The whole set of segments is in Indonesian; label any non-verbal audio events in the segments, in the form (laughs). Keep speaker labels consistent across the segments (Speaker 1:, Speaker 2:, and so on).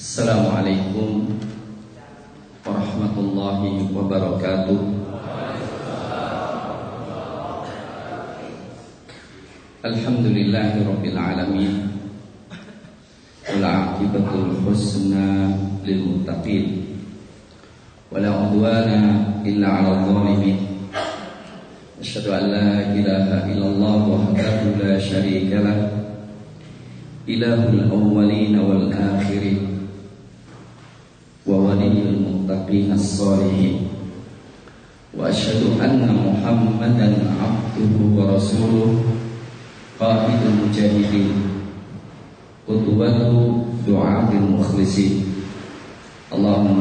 Speaker 1: Assalamualaikum warahmatullahi wabarakatuh. Alhamdulillahirabbil alamin. Wal 'aqibatul husna illa 'alal zalimin. Asyhadu an la. Ilahul awwalin wal. Wa waliyul muttaqin as-salihin. وأشهد أن محمدا عبده ورسوله قائد المجاهدين قدوة دعاة المخلصين اللهم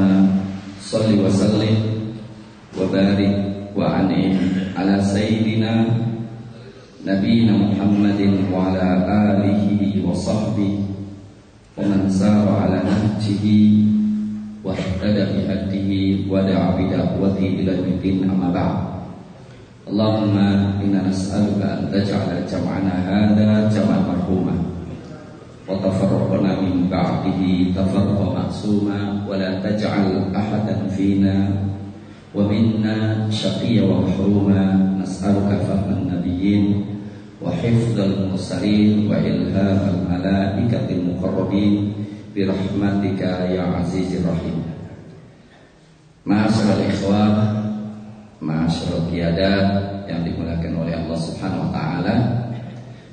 Speaker 1: صل وسلم وبارك وأنعم على سيدنا نبينا محمد وعلى آله وصحبه ومن سار على نهجه واهتدى بهديه ودعا بدعوته إلى الدين أما بعد. اللهم إنا نسألك أن تجعل جمعنا هذا جمعا مرحوما وتفرقنا من بعده تفرقا معصوما ولا تجعل أحدا فينا ومنا شقيا ومحروما. نسألك فهم النبيين وحفظ المرسلين وإلهام الملائكة المقربين birahmatika ya azizir rahim Ma'asyiral ikhwah Ma'asyiral qiyadat yang dimuliakan oleh Allah Subhanahu wa taala.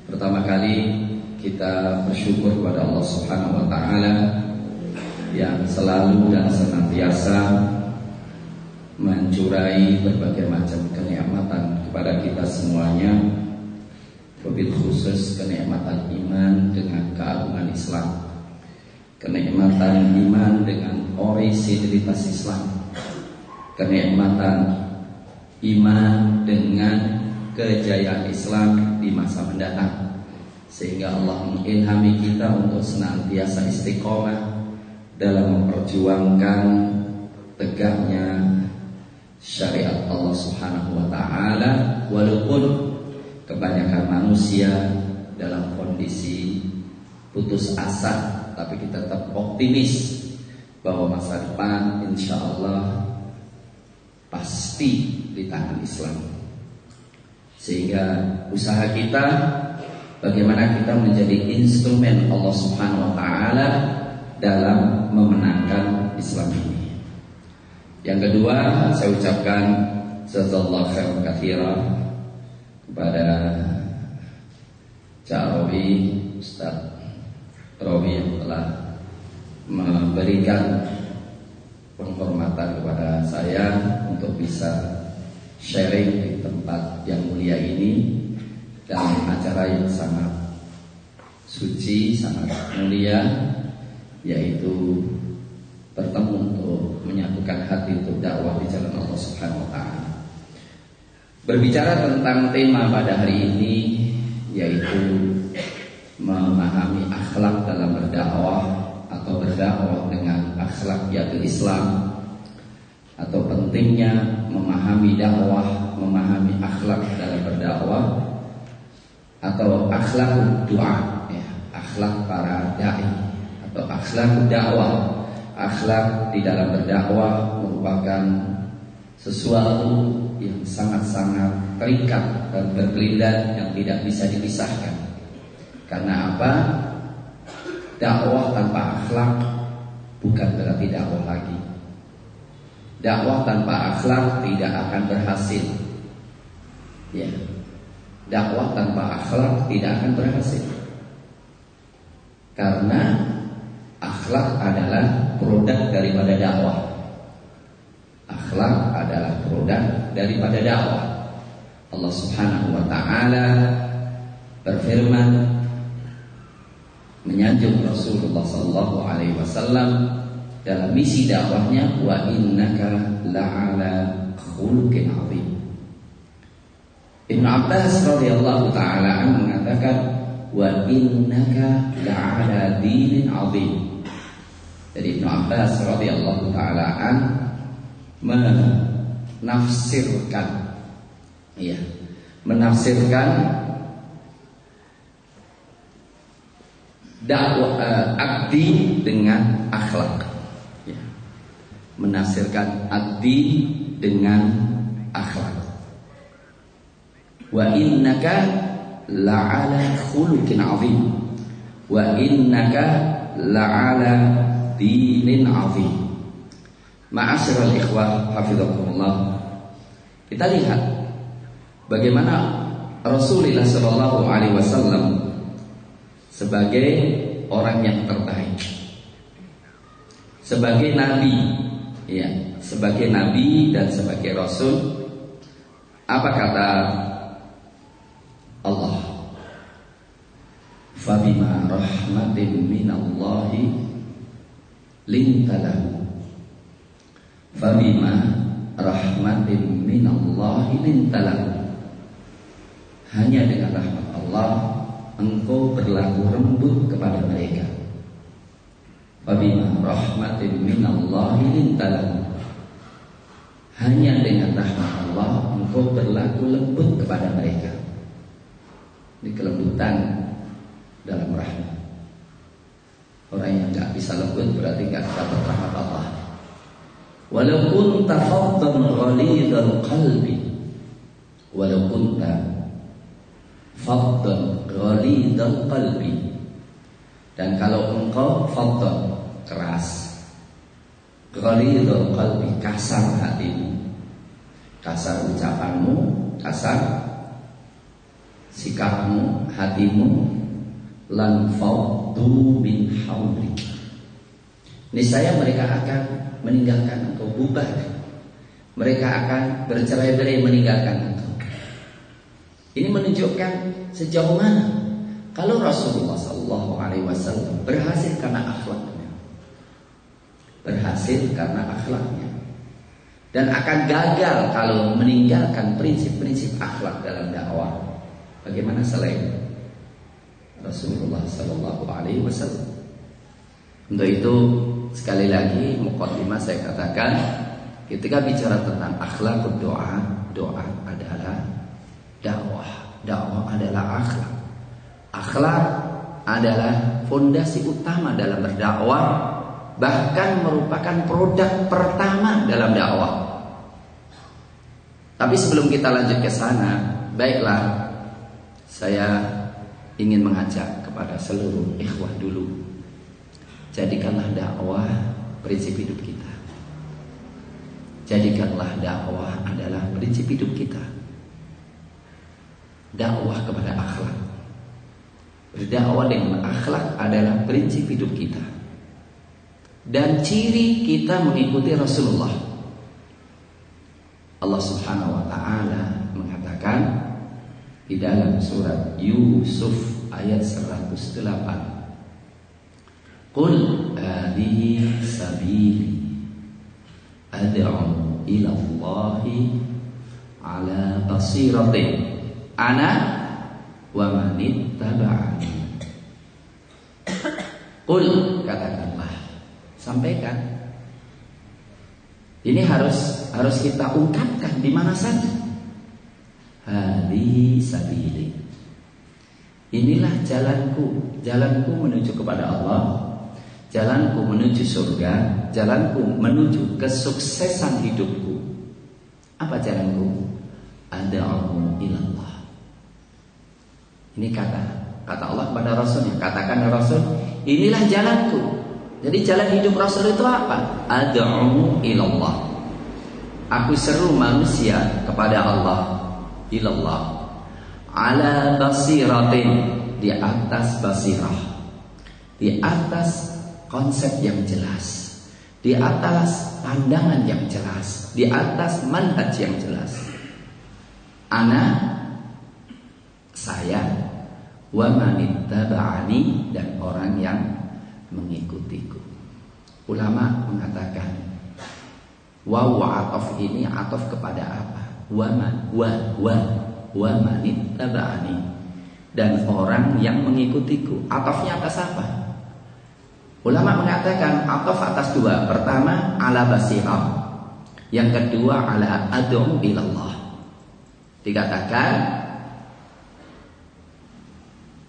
Speaker 1: Pertama kali kita bersyukur kepada Allah Subhanahu wa taala yang selalu dan senantiasa mencurai berbagai macam kenikmatan kepada kita semuanya. Wabil khusus kenikmatan iman dengan keagungan Islam kenikmatan iman dengan orisinilitas Islam. Kenikmatan iman dengan kejayaan Islam di masa mendatang. Sehingga Allah mengilhami kita untuk senantiasa istiqomah dalam memperjuangkan tegaknya syariat Allah Subhanahu wa taala walaupun kebanyakan manusia dalam kondisi putus asa tapi kita tetap optimis bahwa masa depan insya Allah pasti di tangan Islam sehingga usaha kita bagaimana kita menjadi instrumen Allah Subhanahu wa taala dalam memenangkan Islam ini. Yang kedua, saya ucapkan jazakallahu khairan katsira kepada Cak Robi Ustaz Robi yang telah memberikan penghormatan kepada saya untuk bisa sharing di tempat yang mulia ini dalam acara yang sangat suci, sangat mulia yaitu bertemu untuk menyatukan hati untuk dakwah di jalan Allah Subhanahu wa taala. Berbicara tentang tema pada hari ini yaitu memahami akhlak dalam berdakwah atau berdakwah dengan akhlak yaitu Islam atau pentingnya memahami dakwah, memahami akhlak dalam berdakwah atau akhlak doa, ya, akhlak para dai atau akhlak dakwah. Akhlak di dalam berdakwah merupakan sesuatu yang sangat-sangat terikat dan berkelindan yang tidak bisa dipisahkan. Karena apa? Dakwah tanpa akhlak bukan berarti dakwah lagi. Dakwah tanpa akhlak tidak akan berhasil. Ya. Dakwah tanpa akhlak tidak akan berhasil. Karena akhlak adalah produk daripada dakwah. Akhlak adalah produk daripada dakwah. Allah Subhanahu wa taala berfirman menyanjung Rasulullah sallallahu alaihi wasallam dalam misi dakwahnya wa innaka la'ala khuluqin azim. Ibnu Abbas radhiyallahu taala mengatakan wa innaka la'ala dinin azim. Jadi Ibnu Abbas radhiyallahu taala an menafsirkan ya, menafsirkan dakwah uh, abdi dengan akhlak. Ya. Menafsirkan abdi dengan akhlak. Wa innaka la'ala khuluqin 'azim. Wa innaka la'ala dinin 'azim. Ma'asyiral ikhwah hafizakumullah. Kita lihat bagaimana Rasulullah Shallallahu alaihi wasallam sebagai orang yang terbaik. Sebagai nabi, ya, sebagai nabi dan sebagai rasul apa kata Allah? Fabima rahmatin minallahi lintalahu Fabima rahmatin minallahi lintalahu Hanya dengan rahmat Allah engkau berlaku lembut kepada mereka. Fabima rahmatin minallahi lintalahu. Hanya dengan rahmat Allah engkau berlaku lembut kepada mereka. Ini kelembutan dalam rahmat. Orang yang nggak bisa lembut berarti nggak dapat rahmat Allah. Walaupun tafaddan ghalidhal qalbi Walau kunta faddan ghalidhal qalbi. Dan kalau engkau faddan keras. Ghalidhal qalbi kasar hatimu. Kasar ucapanmu kasar sikapmu hatimu. Lan faddu min hawlik. Niscaya mereka akan meninggalkan engkau bubar. Mereka akan bercerai-berai meninggalkan engkau ini menunjukkan sejauh mana kalau Rasulullah Shallallahu Alaihi Wasallam berhasil karena akhlaknya, berhasil karena akhlaknya, dan akan gagal kalau meninggalkan prinsip-prinsip akhlak dalam dakwah. Bagaimana selain Rasulullah Shallallahu Alaihi Wasallam? Untuk itu sekali lagi mukadimah saya katakan ketika bicara tentang akhlak doa, doa adalah dakwah. Dakwah adalah akhlak. Akhlak adalah fondasi utama dalam berdakwah, bahkan merupakan produk pertama dalam dakwah. Tapi sebelum kita lanjut ke sana, baiklah saya ingin mengajak kepada seluruh ikhwah dulu. Jadikanlah dakwah prinsip hidup kita. Jadikanlah dakwah adalah prinsip hidup kita dakwah kepada akhlak. Berdakwah dengan akhlak adalah prinsip hidup kita. Dan ciri kita mengikuti Rasulullah. Allah Subhanahu wa taala mengatakan di dalam surat Yusuf ayat 108. Qul hadhihi sabili ad'u ila Allahi ala basiratin ana wa manit taba'ani. Qul katakanlah, sampaikan. Ini harus harus kita ungkapkan di mana saja. Hadi sabili. Inilah jalanku, jalanku menuju kepada Allah, jalanku menuju surga, jalanku menuju kesuksesan hidupku. Apa jalanku? Ada'u ilallah. Ini kata kata Allah kepada Rasulnya. Katakan ya Rasul, inilah jalanku. Jadi jalan hidup Rasul itu apa? Ad'u ilallah. Aku seru manusia kepada Allah. Ilallah. Ala basiratin. Di atas basirah. Di atas konsep yang jelas. Di atas pandangan yang jelas. Di atas manhaj yang jelas. Ana saya wa manittaba'ani dan orang yang mengikutiku. Ulama mengatakan waw atof ini atof kepada apa? Wa man wa wa wa manittaba'ani dan orang yang mengikutiku. Atofnya atas apa? Ulama mengatakan atof atas dua. Pertama ala basirah. Yang kedua ala ad'u ilallah. Dikatakan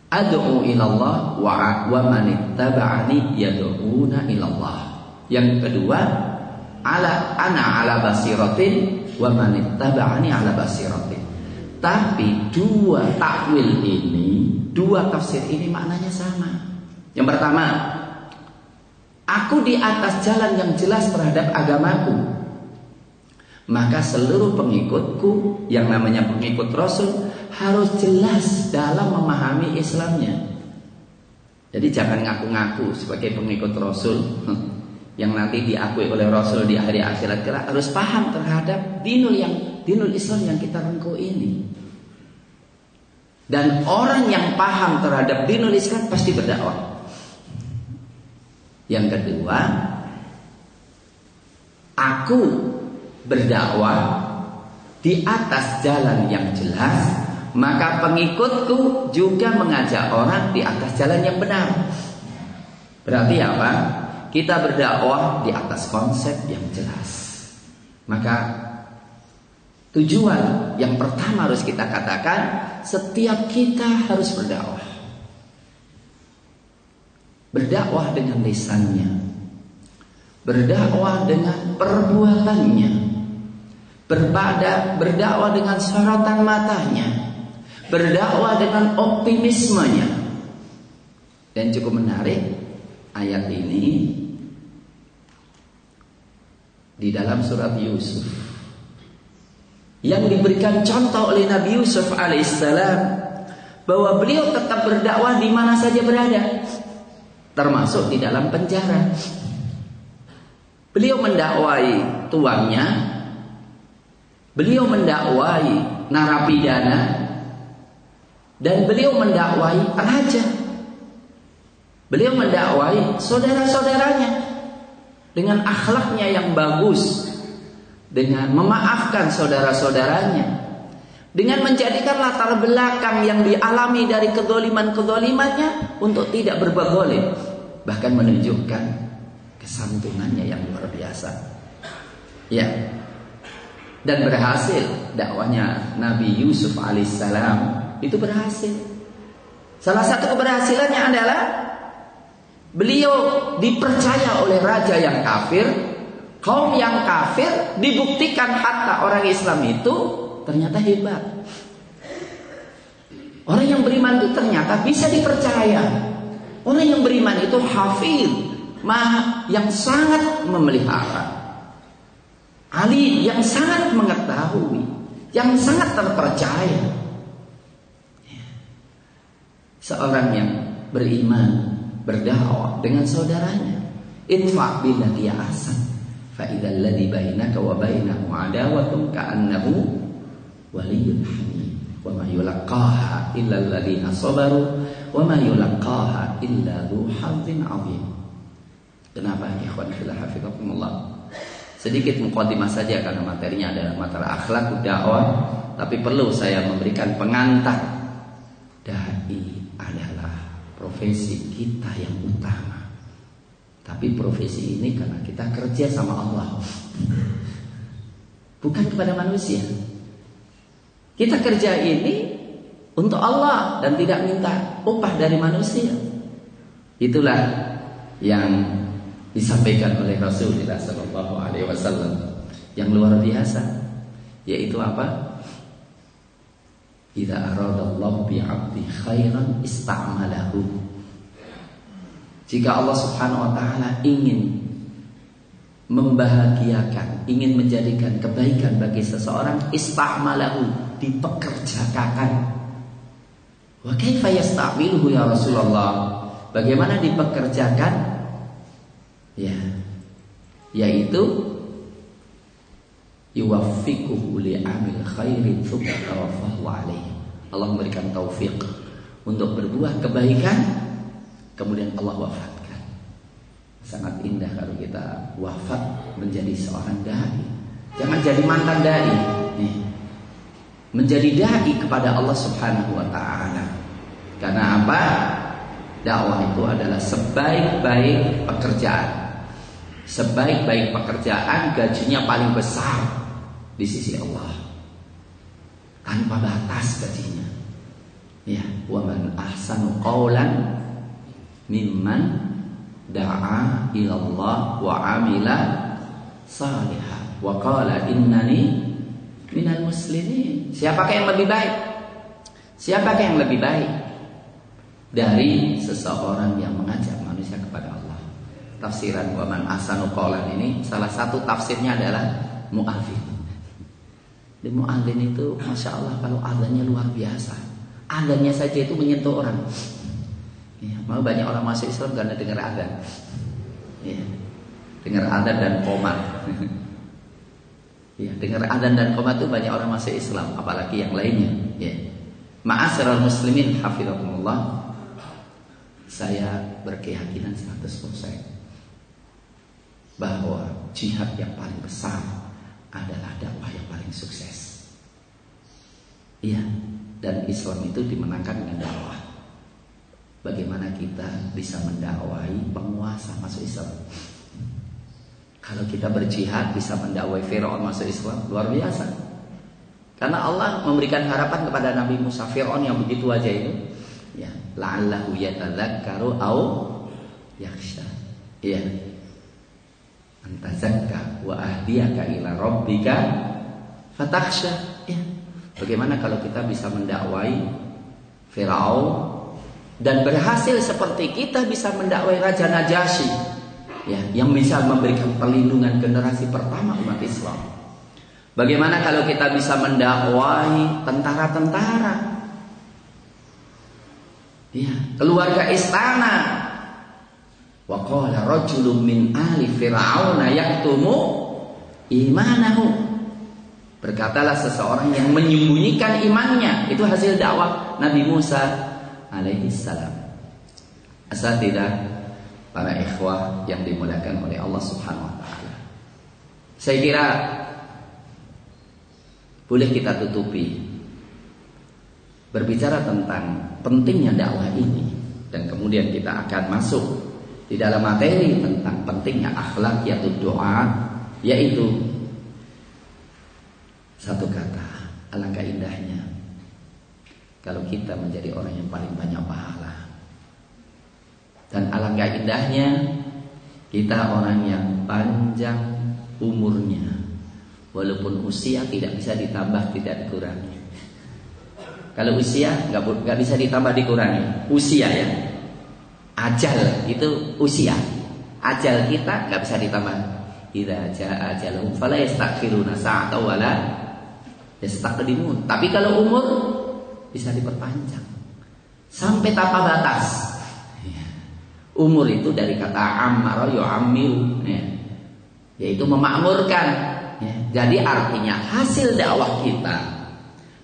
Speaker 1: ad'u ilallah wa wa man ittaba'ani yad'una ilallah. Yang kedua, ala ana ala basiratin wa man ittaba'ani ala basiratin. Tapi dua takwil ini, dua tafsir ini maknanya sama. Yang pertama, aku di atas jalan yang jelas terhadap agamaku maka seluruh pengikutku yang namanya pengikut Rasul harus jelas dalam memahami Islamnya. Jadi jangan ngaku-ngaku sebagai pengikut Rasul yang nanti diakui oleh Rasul di hari akhirat kelak harus paham terhadap dinul yang dinul Islam yang kita rengkuh ini. Dan orang yang paham terhadap dinul Islam pasti berdakwah. Yang kedua, aku berdakwah di atas jalan yang jelas, maka pengikutku juga mengajak orang di atas jalan yang benar. Berarti apa? Kita berdakwah di atas konsep yang jelas. Maka tujuan yang pertama harus kita katakan, setiap kita harus berdakwah. Berdakwah dengan lisannya. Berdakwah dengan perbuatannya Berpada, berdakwah dengan sorotan matanya Berdakwah dengan optimismenya Dan cukup menarik Ayat ini Di dalam surat Yusuf Yang diberikan contoh oleh Nabi Yusuf alaihissalam bahwa beliau tetap berdakwah di mana saja berada, termasuk di dalam penjara. Beliau mendakwai tuannya Beliau mendakwai narapidana dan beliau mendakwai raja. Beliau mendakwai saudara-saudaranya dengan akhlaknya yang bagus, dengan memaafkan saudara-saudaranya, dengan menjadikan latar belakang yang dialami dari kedoliman-kedolimannya untuk tidak berbuat bahkan menunjukkan kesantunannya yang luar biasa. Ya, dan berhasil dakwahnya Nabi Yusuf alaihissalam itu berhasil. Salah satu keberhasilannya adalah beliau dipercaya oleh raja yang kafir, kaum yang kafir dibuktikan hatta orang Islam itu ternyata hebat. Orang yang beriman itu ternyata bisa dipercaya. Orang yang beriman itu hafid, mah yang sangat memelihara. Ali yang sangat mengetahui, yang sangat terpercaya. Seorang yang beriman, berdakwah dengan saudaranya. Infa billati ahsan. Fa idzal ladzi bainaka wa bainahu adawatun ka'annahu waliyyun. Wa ma yulaqaha illa alladziina sabaru wa ma yulaqaha illa dzu 'adzim. Kenapa ikhwan fillah hafizakumullah? Sedikit mukadimah saja karena materinya adalah masalah akhlak dakwah, tapi perlu saya memberikan pengantar. Dai adalah profesi kita yang utama. Tapi profesi ini karena kita kerja sama Allah. Bukan kepada manusia. Kita kerja ini untuk Allah dan tidak minta upah dari manusia. Itulah yang disampaikan oleh Rasulullah Sallallahu Alaihi Wasallam yang luar biasa, yaitu apa? Jika aradallahu bi'abdi khairan ista'malahu. Jika Allah Subhanahu wa taala ingin membahagiakan, ingin menjadikan kebaikan bagi seseorang, ista'malahu, dipekerjakan. Wa kaifa yasta'miluhu ya Rasulullah? Bagaimana dipekerjakan? ya yaitu yuwaffiquhu li amil khairin tawaffahu Allah memberikan taufik untuk berbuat kebaikan kemudian Allah wafatkan. Sangat indah kalau kita wafat menjadi seorang dai. Jangan jadi mantan dai. Nih menjadi dai kepada Allah Subhanahu wa taala. Karena apa? Dakwah itu adalah sebaik-baik pekerjaan. Sebaik-baik pekerjaan gajinya paling besar di sisi Allah. Tanpa batas gajinya. Ya, wa man ahsanu qawlan mimman da'a ila Allah wa amila salihah wa qala innani minal muslimin. Siapakah yang lebih baik? Siapakah yang lebih baik dari seseorang yang mengajak manusia kepada Allah? Tafsiran wa man ahsanu qawlan ini salah satu tafsirnya adalah muadzin. Di muadzin itu masya Allah kalau adanya luar biasa. Adanya saja itu menyentuh orang. Ya, mau banyak orang masuk Islam karena dengar adzan. Ya, dengar adzan dan komat. ya, dengar adzan dan komat itu banyak orang masuk Islam, apalagi yang lainnya. Ya. Ma'asyiral muslimin hafizakumullah. Saya berkeyakinan 100% bahwa jihad yang paling besar adalah dakwah yang paling sukses. Iya, dan Islam itu dimenangkan dengan dakwah. Bagaimana kita bisa mendakwai penguasa masuk Islam? Kalau kita berjihad bisa mendakwai Firaun masuk Islam, luar biasa. Karena Allah memberikan harapan kepada Nabi Musa Firaun yang begitu aja itu, ya, la'allahu yatadzakkaru au yakhsha. Iya. Antazakka wa ahdiyaka ila rabbika fatakhsha. Ya. Bagaimana kalau kita bisa mendakwai Firaun dan berhasil seperti kita bisa mendakwai Raja Najasyi ya, yang bisa memberikan perlindungan generasi pertama umat Islam. Bagaimana kalau kita bisa mendakwai tentara-tentara? Ya, keluarga istana. Wa qala rajulun min ahli fir'auna yaktumu imanahu. Berkatalah seseorang yang menyembunyikan imannya. Itu hasil dakwah Nabi Musa alaihi salam. Asatidah Para ikhwah yang dimuliakan oleh Allah subhanahu wa ta'ala. Saya kira Boleh kita tutupi Berbicara tentang pentingnya dakwah ini Dan kemudian kita akan masuk Di dalam materi tentang pentingnya akhlak yaitu doa Yaitu satu kata, alangkah indahnya kalau kita menjadi orang yang paling banyak pahala. Dan alangkah indahnya kita orang yang panjang umurnya. Walaupun usia tidak bisa ditambah, tidak dikurangi. Kalau usia nggak bisa ditambah dikurangi. Usia ya. Ajal itu usia. Ajal kita nggak bisa ditambah. Idza jaa ajaluhum fala yastakhiruna sa'atan wala Yastaqdimun. Tapi kalau umur bisa diperpanjang sampai tanpa batas. Ya. Umur itu dari kata ammar yu'ammiru ya. yaitu memakmurkan. Ya. Jadi artinya hasil dakwah kita,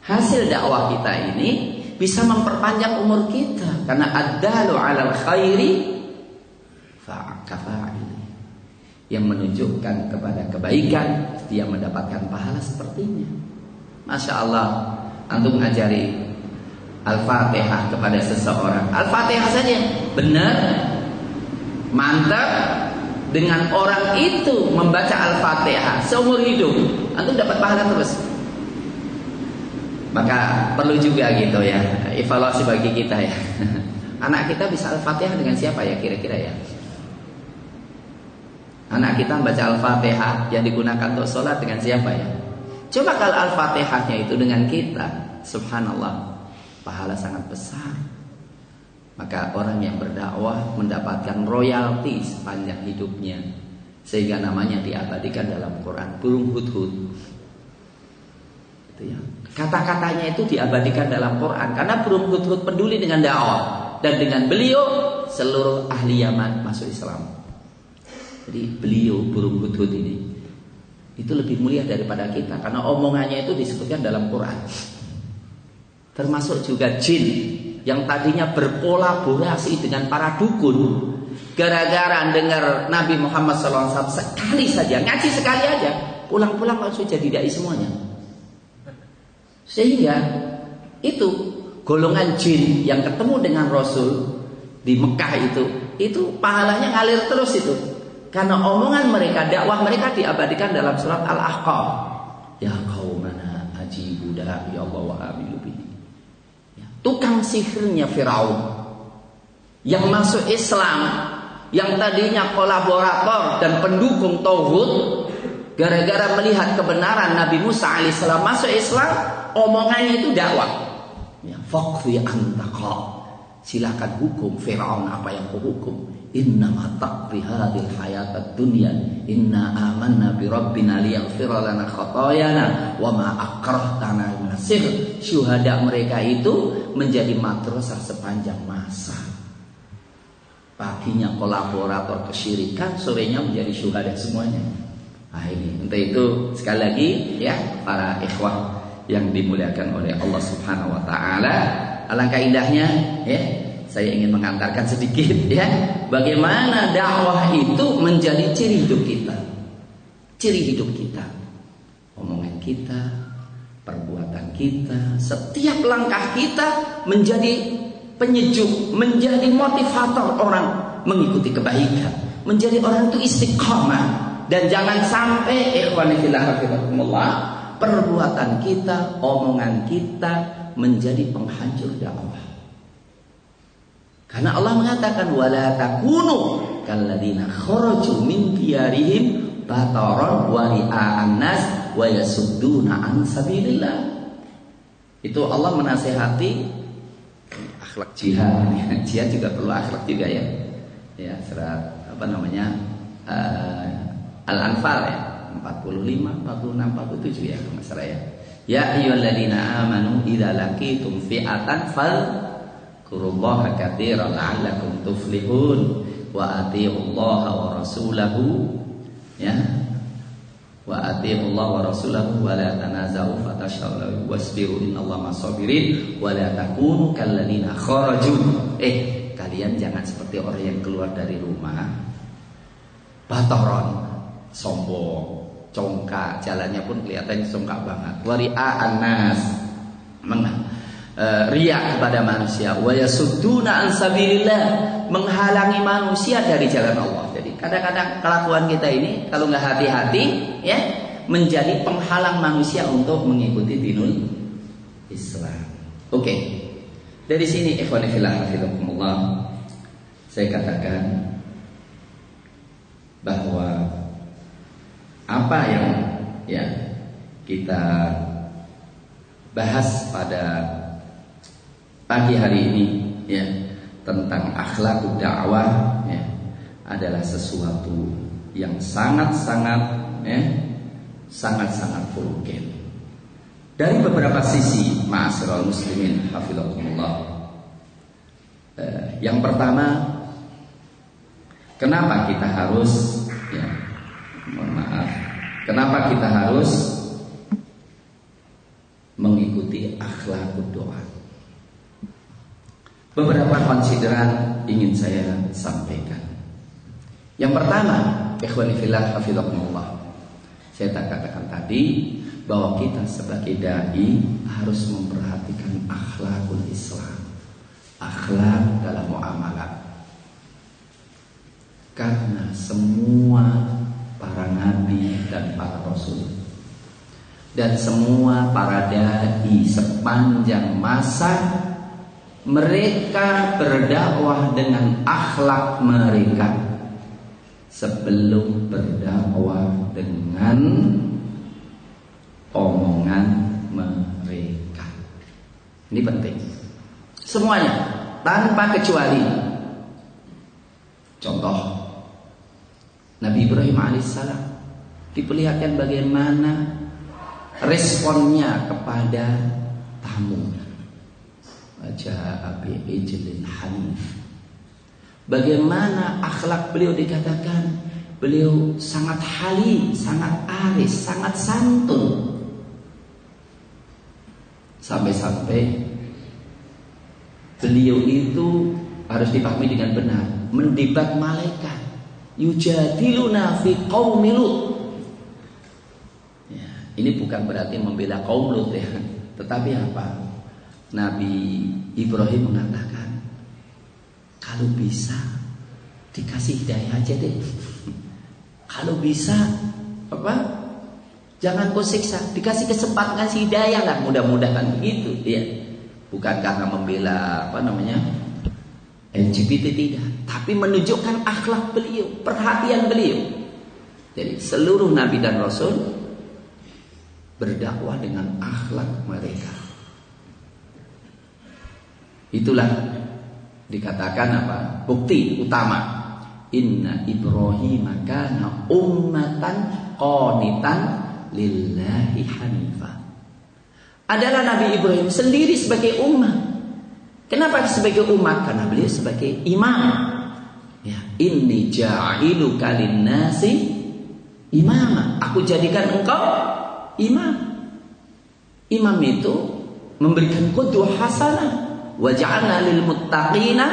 Speaker 1: hasil dakwah kita ini bisa memperpanjang umur kita. Karena adalu alal khairi fa'akafa'ili yang menunjukkan kepada kebaikan dia mendapatkan pahala sepertinya. Masya Allah Antum mengajari Al-Fatihah kepada seseorang. Al-Fatihah saja Benar. Mantap Dengan orang itu membaca Al-Fatihah Seumur hidup. Antum dapat pahala terus Maka perlu juga gitu ya Evaluasi bagi kita ya (laughs) Anak kita bisa Al-Fatihah dengan siapa ya kira-kira ya Anak kita membaca Al-Fatihah Yang digunakan untuk sholat dengan siapa ya Coba kalau Al-Fatihahnya itu dengan kita, subhanallah, pahala sangat besar. Maka orang yang berdakwah mendapatkan royalti sepanjang hidupnya. Sehingga namanya diabadikan dalam Quran. Burung hudhud. Gitu ya. Kata-katanya itu diabadikan dalam Quran. Karena burung hudhud peduli dengan dakwah. Dan dengan beliau seluruh ahli Yaman masuk Islam. Jadi beliau burung hudhud ini itu lebih mulia daripada kita karena omongannya itu disebutkan dalam Quran. Termasuk juga jin yang tadinya berkolaborasi dengan para dukun gara-gara dengar Nabi Muhammad SAW sekali saja ngaji sekali aja pulang-pulang langsung jadi dai semuanya. Sehingga itu golongan jin yang ketemu dengan Rasul di Mekah itu itu pahalanya ngalir terus itu karena omongan mereka, dakwah mereka diabadikan dalam surat Al-Ahqaf. Ya qaumana ajibu da'i Allah wa. Ya, tukang sihirnya Firaun yang masuk Islam yang tadinya kolaborator dan pendukung tauhid gara-gara melihat kebenaran Nabi Musa alaihissalam masuk Islam omongannya itu dakwah. Ya faqfi antaqa. Silakan hukum Firaun apa yang kau hukum. Innama taqdi hadhil hayatad dunya. Inna amanna bi rabbina liyaghfir lana khatayana wa ma akrahtana min syuhada mereka itu menjadi madrasah sepanjang masa. Paginya kolaborator kesyirikan sorenya menjadi syuhada semuanya nah ini untuk itu sekali lagi ya para ikhwah yang dimuliakan oleh Allah Subhanahu wa taala alangkah indahnya ya saya ingin mengantarkan sedikit (laughs) ya bagaimana dakwah itu menjadi ciri hidup kita. Ciri hidup kita. Omongan kita, perbuatan kita, setiap langkah kita menjadi penyejuk, menjadi motivator orang mengikuti kebaikan, menjadi orang itu istiqomah dan jangan sampai ikhwan fillah perbuatan kita, omongan kita menjadi penghancur dakwah. Karena Allah mengatakan wala takunu kalladzina kharaju min diyarihim bataran wa ria'an nas wa yasudduna an sabilillah. Itu Allah menasehati akhlak jihad. (laughs) jihad juga perlu akhlak juga ya. Ya, surat apa namanya? Uh, Al-Anfal ya. 45, 46, 47 ya kalau salah ya. Ya ayyuhalladzina amanu idza laqitum fi'atan fal Kurullaha katsiran la'allakum tuflihun wa atiullaha wa rasulahu ya wa atiullaha wa rasulahu wa la tanaza'u fatashawlu wasbiru innallaha masabirin wa la takunu kalladzina kharaju eh kalian jangan seperti orang yang keluar dari rumah batoron sombong congkak jalannya pun kelihatannya congkak banget wari'a anas uh, riak kepada manusia wa yasudduna an sabilillah menghalangi manusia dari jalan Allah. Jadi kadang-kadang kelakuan kita ini kalau nggak hati-hati ya menjadi penghalang manusia untuk mengikuti dinul Islam. Oke. Okay. Dari sini ikhwan fillah saya katakan bahwa apa yang ya kita bahas pada pagi hari ini ya tentang akhlak dakwah ya adalah sesuatu yang sangat-sangat ya sangat-sangat vulgar. Dari beberapa sisi ma'asyiral muslimin hafizahumullah. Eh, yang pertama kenapa kita harus ya mohon maaf, kenapa kita harus mengikuti akhlak doa? Beberapa konsideran ingin saya sampaikan. Yang pertama, ikhwani fillah hafizahumullah. Saya tak katakan tadi bahwa kita sebagai dai harus memperhatikan akhlakul Islam. Akhlak dalam muamalah. Karena semua para nabi dan para rasul dan semua para dai sepanjang masa mereka berdakwah dengan akhlak mereka sebelum berdakwah dengan omongan mereka. Ini penting. Semuanya tanpa kecuali. Contoh Nabi Ibrahim alaihissalam diperlihatkan bagaimana responnya kepada tamu Ja'a ijlin hanif. Bagaimana akhlak beliau dikatakan? Beliau sangat halim, sangat aris, sangat santun. Sampai-sampai beliau itu harus dipahami dengan benar, mendebat malaikat. Yujadiluna fi qaumi Ya, ini bukan berarti membela kaum Lut ya, (laughs) tetapi apa? Nabi Ibrahim mengatakan kalau bisa dikasih hidayah aja deh. (laughs) Kalau bisa apa? Jangan kau siksa, dikasih kesempatan kasih hidayah lah mudah-mudahan begitu ya. Bukan karena membela apa namanya LGBT tidak, tapi menunjukkan akhlak beliau, perhatian beliau. Jadi seluruh nabi dan rasul berdakwah dengan akhlak mereka. Itulah dikatakan apa? Bukti utama. Inna Ibrahim kana ummatan qanitan lillahi hanifah. Adalah Nabi Ibrahim sendiri sebagai umat. Kenapa sebagai umat? Karena beliau sebagai imam. Ya, inni ja'ilu kalin nasi imam. Aku jadikan engkau imam. Imam itu memberikan qudwah hasanah wa ja'alna lil muttaqina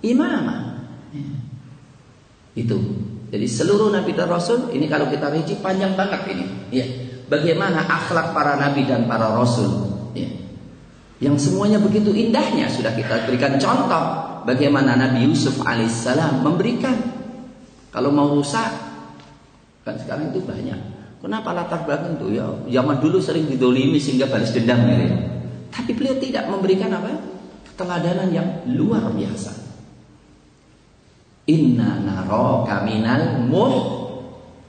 Speaker 1: imama. Ya. Itu. Jadi seluruh nabi dan rasul ini kalau kita rinci panjang banget ini. Ya. Bagaimana akhlak para nabi dan para rasul. Ya. Yang semuanya begitu indahnya sudah kita berikan contoh bagaimana Nabi Yusuf alaihissalam memberikan. Kalau mau rusak kan sekarang itu banyak. Kenapa latar belakang itu ya zaman dulu sering didolimi sehingga balas dendam gitu. Tapi beliau tidak memberikan apa? Keteladanan yang luar biasa. Inna naro kaminal muh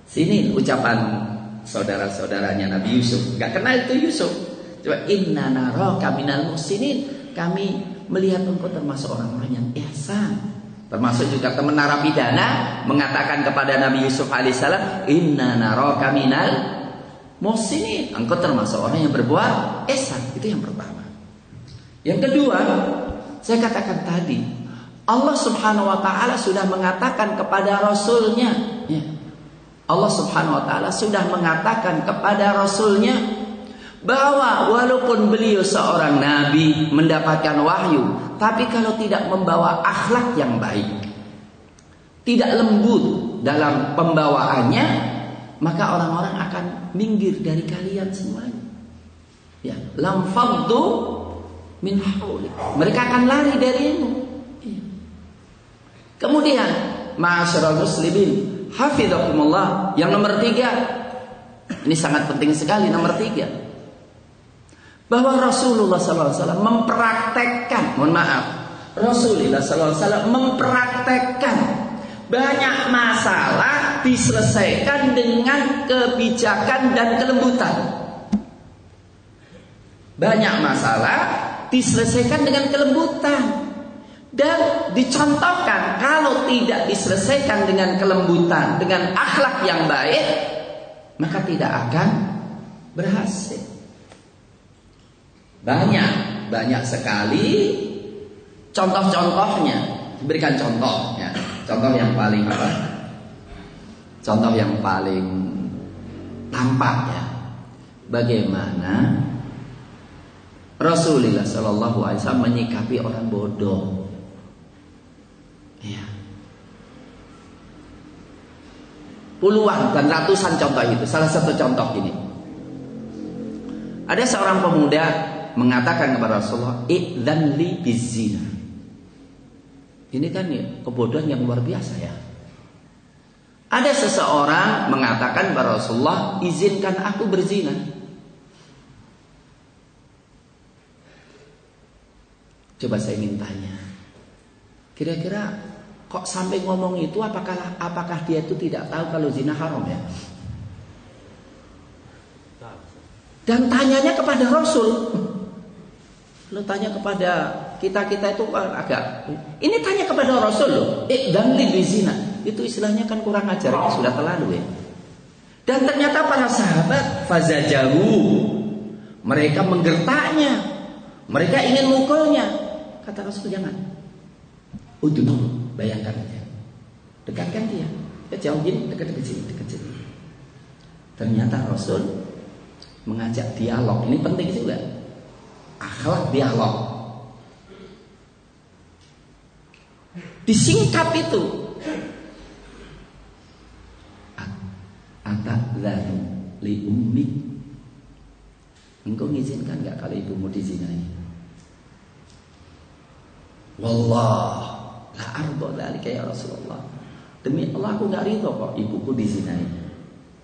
Speaker 1: sini ucapan saudara-saudaranya Nabi Yusuf. Gak kenal itu Yusuf. Coba inna naro kaminal muhsinin. Kami melihat engkau termasuk orang-orang yang ihsan. Termasuk juga teman narapidana mengatakan kepada Nabi Yusuf alaihissalam, Inna naro kaminal muhsinin. Engkau termasuk orang yang berbuat ihsan. Itu yang pertama. Yang kedua, saya katakan tadi, Allah Subhanahu wa taala sudah mengatakan kepada rasulnya ya. Allah Subhanahu wa taala sudah mengatakan kepada rasulnya bahwa walaupun beliau seorang nabi mendapatkan wahyu tapi kalau tidak membawa akhlak yang baik tidak lembut dalam pembawaannya maka orang-orang akan minggir dari kalian semuanya. Ya lam min haulik mereka akan lari darimu. Kemudian, ma'asyiral muslimin, hafizakumullah. Yang nomor tiga, ini sangat penting sekali nomor tiga. Bahwa Rasulullah SAW mempraktekkan, mohon maaf, Rasulullah SAW mempraktekkan banyak masalah diselesaikan dengan kebijakan dan kelembutan. Banyak masalah diselesaikan dengan kelembutan. Dan dicontohkan kalau tidak diselesaikan dengan kelembutan, dengan akhlak yang baik, maka tidak akan berhasil. Banyak, banyak sekali contoh-contohnya. Berikan contoh ya. Contoh yang paling apa? Contoh yang paling tampak ya. Bagaimana Rasulullah Shallallahu Alaihi Wasallam menyikapi orang bodoh. Ya. Puluhan dan ratusan contoh itu. Salah satu contoh ini. Ada seorang pemuda mengatakan kepada Rasulullah, "Idzan li bizina." Ini kan ya, kebodohan yang luar biasa ya. Ada seseorang mengatakan kepada Rasulullah, "Izinkan aku berzina." Coba saya ingin tanya. Kira-kira Kok sampai ngomong itu apakah apakah dia itu tidak tahu kalau zina haram ya? Dan tanyanya kepada Rasul. Lo tanya kepada kita-kita itu agak ini tanya kepada Rasul. Eh dan di zina. Itu istilahnya kan kurang ajar ini sudah terlalu ya. Dan ternyata para sahabat fazajahu mereka menggertaknya. Mereka ingin mukulnya. Kata Rasul jangan. Udah Bayangkan aja. Dekatkan dia. Ya jauh gini, dekat-dekat sini, dekat sini. Ternyata Rasul mengajak dialog. Ini penting juga. Akhlak dialog. Disingkap itu. Atadzanu li ummik. Engkau ngizinkan gak kalau ibumu dizinai? Wallah La ardo dalika ya Rasulullah. Demi Allah aku nggak ridho kok ibuku dizinai.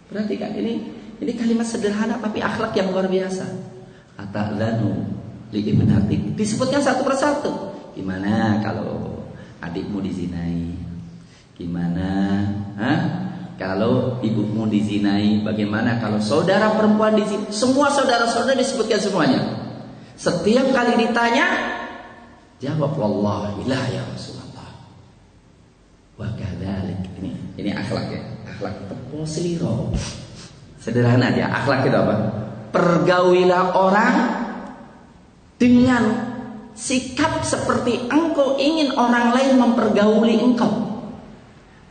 Speaker 1: Perhatikan ini ini kalimat sederhana tapi akhlak yang luar biasa. Ata'lanu li ibn Hatib disebutkan satu persatu. Gimana kalau adikmu dizinai? Gimana? Hah? Kalau ibumu dizinai, bagaimana kalau saudara perempuan dizinai? Semua saudara-saudara disebutkan semuanya. Setiap kali ditanya, jawab wallahi la ya Rasulullah. Wa kadzalik. Ini ini akhlak ya. Akhlak teposiro. Sederhana aja, akhlak itu apa? Pergaulilah orang dengan sikap seperti engkau ingin orang lain mempergauli engkau.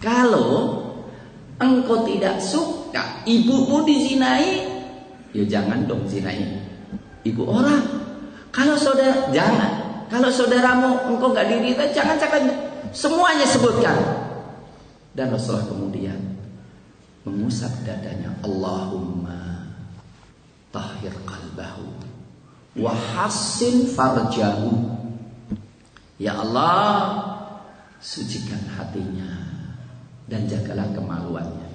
Speaker 1: Kalau engkau tidak suka ibumu dizinai, ya jangan dong zinai ibu orang. Kalau saudara jangan, kalau saudaramu engkau nggak diri, jangan jangan semuanya sebutkan. Dan Rasulullah kemudian mengusap dadanya, Allahumma tahir qalbahu wa hassin farjahu. Ya Allah, sucikan hatinya dan jagalah kemaluannya.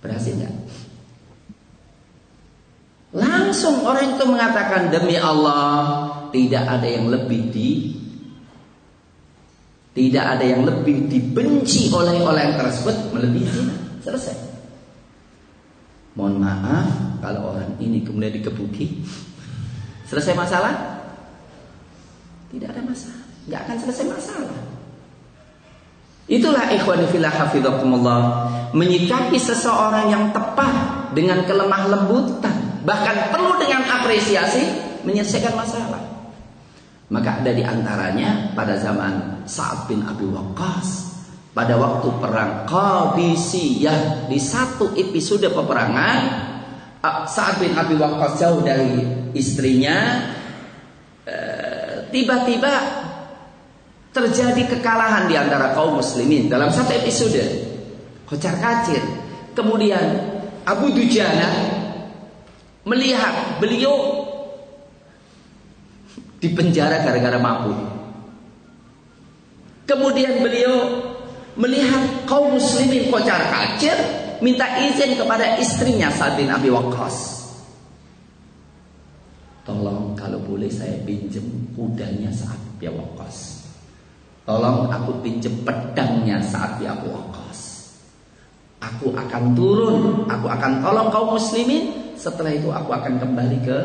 Speaker 1: Berhasil nggak? Langsung orang itu mengatakan demi Allah tidak ada yang lebih di tidak ada yang lebih dibenci oleh orang tersebut melebihi. Selesai. Mohon maaf kalau orang ini kemudian dikebuki. Selesai masalah? Tidak ada masalah. Nggak akan selesai masalah. Itulah ikhwani fillah hafizakumullah menyikapi seseorang yang tepat dengan kelemah lembutan, bahkan perlu dengan apresiasi menyelesaikan masalah. Maka ada di antaranya pada zaman Sa'ad bin Abi Waqqas pada waktu perang Qadisiyah di satu episode peperangan Sa'ad bin Abi Waqqas jauh dari istrinya eh, tiba-tiba terjadi kekalahan di antara kaum muslimin dalam satu episode. Kocar kacir. Kemudian Abu Dujana melihat beliau di penjara gara-gara mabuk. Kemudian beliau melihat kaum muslimin kocar kacir minta izin kepada istrinya Sa'ad bin Abi Waqqas tolong kalau boleh saya pinjam kudanya Sa'ad bin Waqqas Tolong aku pinjam pedangnya saat di Abu Waqqas. Aku akan turun, aku akan tolong kaum muslimin. Setelah itu aku akan kembali ke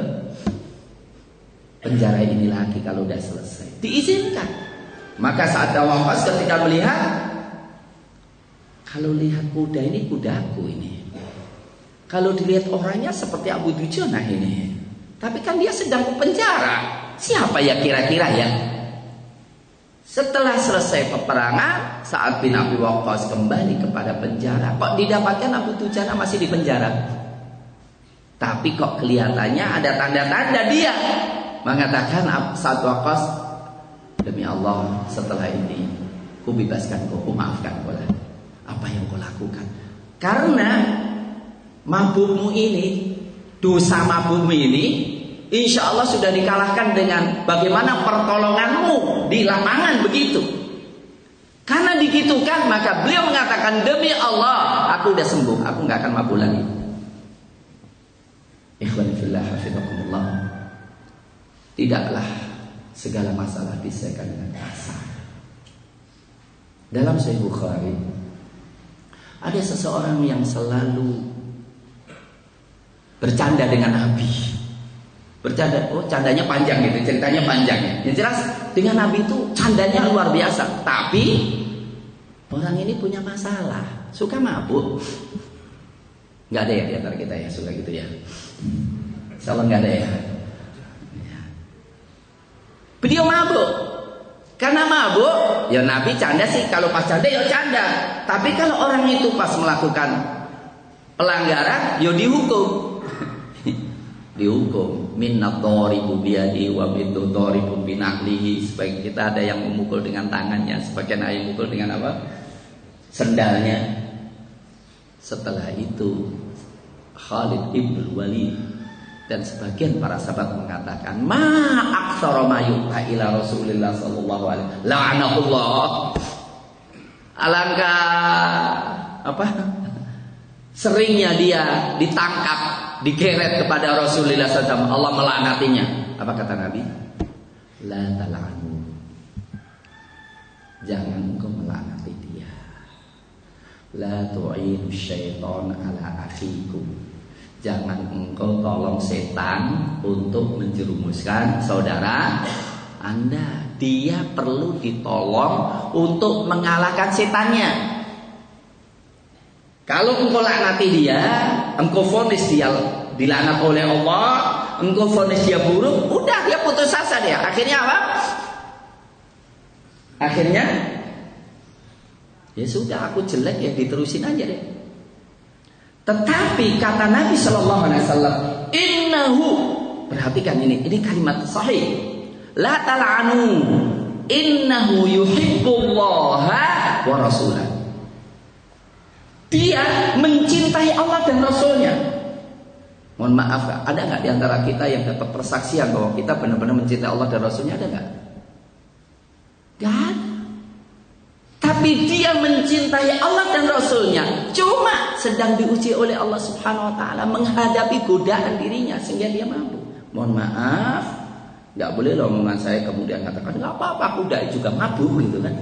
Speaker 1: penjara ini lagi kalau udah selesai. Diizinkan. Maka saat Abu Waqqas ketika melihat kalau lihat kuda ini kudaku ini. Kalau dilihat orangnya seperti Abu Dujana ini. Tapi kan dia sedang ke penjara. Siapa ya kira-kira ya? Setelah selesai peperangan, saat bin Abi Waqqas kembali kepada penjara. Kok didapatkan Abu Tujana masih di penjara? Tapi kok kelihatannya ada tanda-tanda dia mengatakan saat Waqqas demi Allah setelah ini ku bebaskan kau, ku maafkan kau Apa yang kau lakukan? Karena mabukmu ini, dosa mabukmu ini insya Allah sudah dikalahkan dengan bagaimana pertolonganmu di lapangan begitu. Karena digitukan maka beliau mengatakan demi Allah aku udah sembuh, aku nggak akan mabuk lagi. Ikhwan fillah hafizakumullah. Tidaklah segala masalah diselesaikan dengan kasar. Dalam Sahih Bukhari ada seseorang yang selalu bercanda dengan Nabi. Bercanda, oh candanya panjang gitu, ceritanya panjang ya. Yang jelas dengan Nabi itu candanya luar biasa. Tapi orang ini punya masalah, suka mabuk. Gak ada ya di antara kita ya suka gitu ya. Salah nggak ada ya. Beliau mabuk. Karena mabuk, ya Nabi canda sih. Kalau pas canda ya canda. Tapi kalau orang itu pas melakukan pelanggaran, ya dihukum dihukum. Minnat dharibu biyadi wa bidu dharibu binaklihi kita ada yang memukul dengan tangannya sebagian ada memukul dengan apa? Sendalnya. Setelah itu Khalid ibn Walid dan sebagian para sahabat mengatakan ma aktsara ma ila Rasulillah sallallahu alaihi la'anahullah. Alangkah apa? (laughs) Seringnya dia ditangkap digeret kepada Rasulullah SAW Allah melaknatinya Apa kata Nabi? La tal'anu. Jangan engkau melaknati dia. La tu'inu syaitan ala akhikum. Jangan engkau tolong setan untuk menjerumuskan saudara Anda. Dia perlu ditolong untuk mengalahkan setannya. Kalau engkau laknati dia, engkau fonis dia dilaknat oleh Allah, engkau fonis dia buruk, udah dia putus asa dia. Akhirnya apa? Akhirnya ya sudah aku jelek ya diterusin aja deh. Tetapi kata Nabi Shallallahu Alaihi Wasallam, Innahu perhatikan ini, ini kalimat sahih. La tal'anu innahu yuhibbullaha wa rasulah. Dia mencintai Allah dan Rasulnya. Mohon maaf, ada nggak di antara kita yang dapat persaksian bahwa kita benar-benar mencintai Allah dan Rasulnya ada nggak? Gak Tapi dia mencintai Allah dan Rasulnya. Cuma sedang diuji oleh Allah Subhanahu Wa Taala menghadapi godaan dirinya sehingga dia mampu. Mohon maaf, nggak boleh loh omongan saya kemudian katakan nggak apa-apa aku udah juga mabuk gitu kan.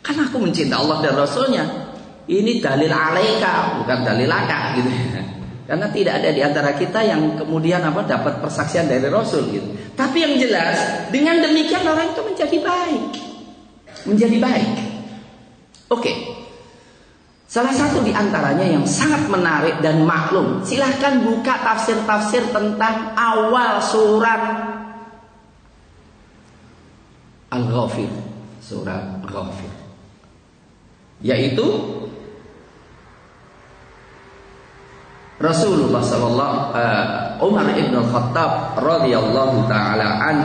Speaker 1: Karena aku mencintai Allah dan Rasulnya. Ini dalil alaika bukan dalil laka gitu. Karena tidak ada di antara kita yang kemudian apa dapat persaksian dari Rasul gitu. Tapi yang jelas dengan demikian orang itu menjadi baik. Menjadi baik. Oke. Salah satu di antaranya yang sangat menarik dan maklum. Silahkan buka tafsir-tafsir tentang awal surat Al-Ghafir. Surat Al-Ghafir. Yaitu Rasulullah sallallahu uh, Umar ibn Khattab radhiyallahu taala an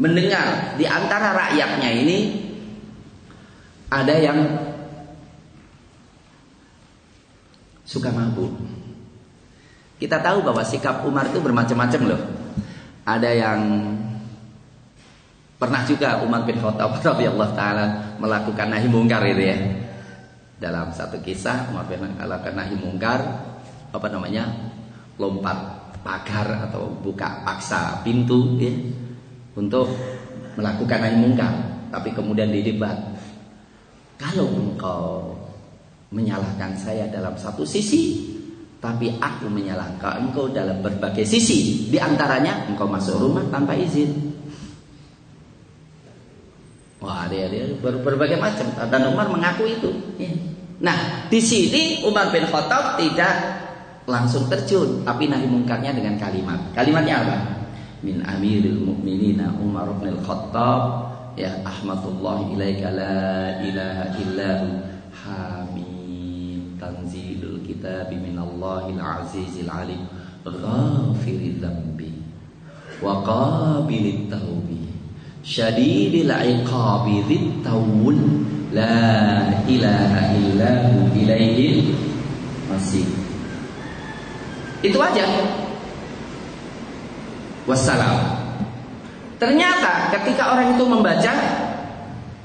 Speaker 1: mendengar di antara rakyatnya ini ada yang suka mabuk. Kita tahu bahwa sikap Umar itu bermacam-macam loh. Ada yang pernah juga Umar bin Khattab (laughs) radhiyallahu taala melakukan nahi mungkar itu ya dalam satu kisah Umar bin Khattab nahi mungkar apa namanya lompat pagar atau buka paksa pintu ya untuk melakukan nahi tapi kemudian didebat. Kalau engkau menyalahkan saya dalam satu sisi tapi aku menyalahkan engkau dalam berbagai sisi di antaranya engkau masuk rumah tanpa izin Wah, dia dia ber, berbagai macam dan Umar mengaku itu. Ya. Nah, di sini Umar bin Khattab tidak langsung terjun, tapi nahi mungkarnya dengan kalimat. Kalimatnya apa? Min Amiril Mukminina Umar bin Khattab ya ahmadullah ilaika la ilaha illahu hamid tanzilul kitab min Allahil azizil alim ghafiriz dzambi wa qabilit taubi syadidil iqabi dzit tawul la ilaha illahu ilaihi masih. Itu aja. Wassalam. Ternyata ketika orang itu membaca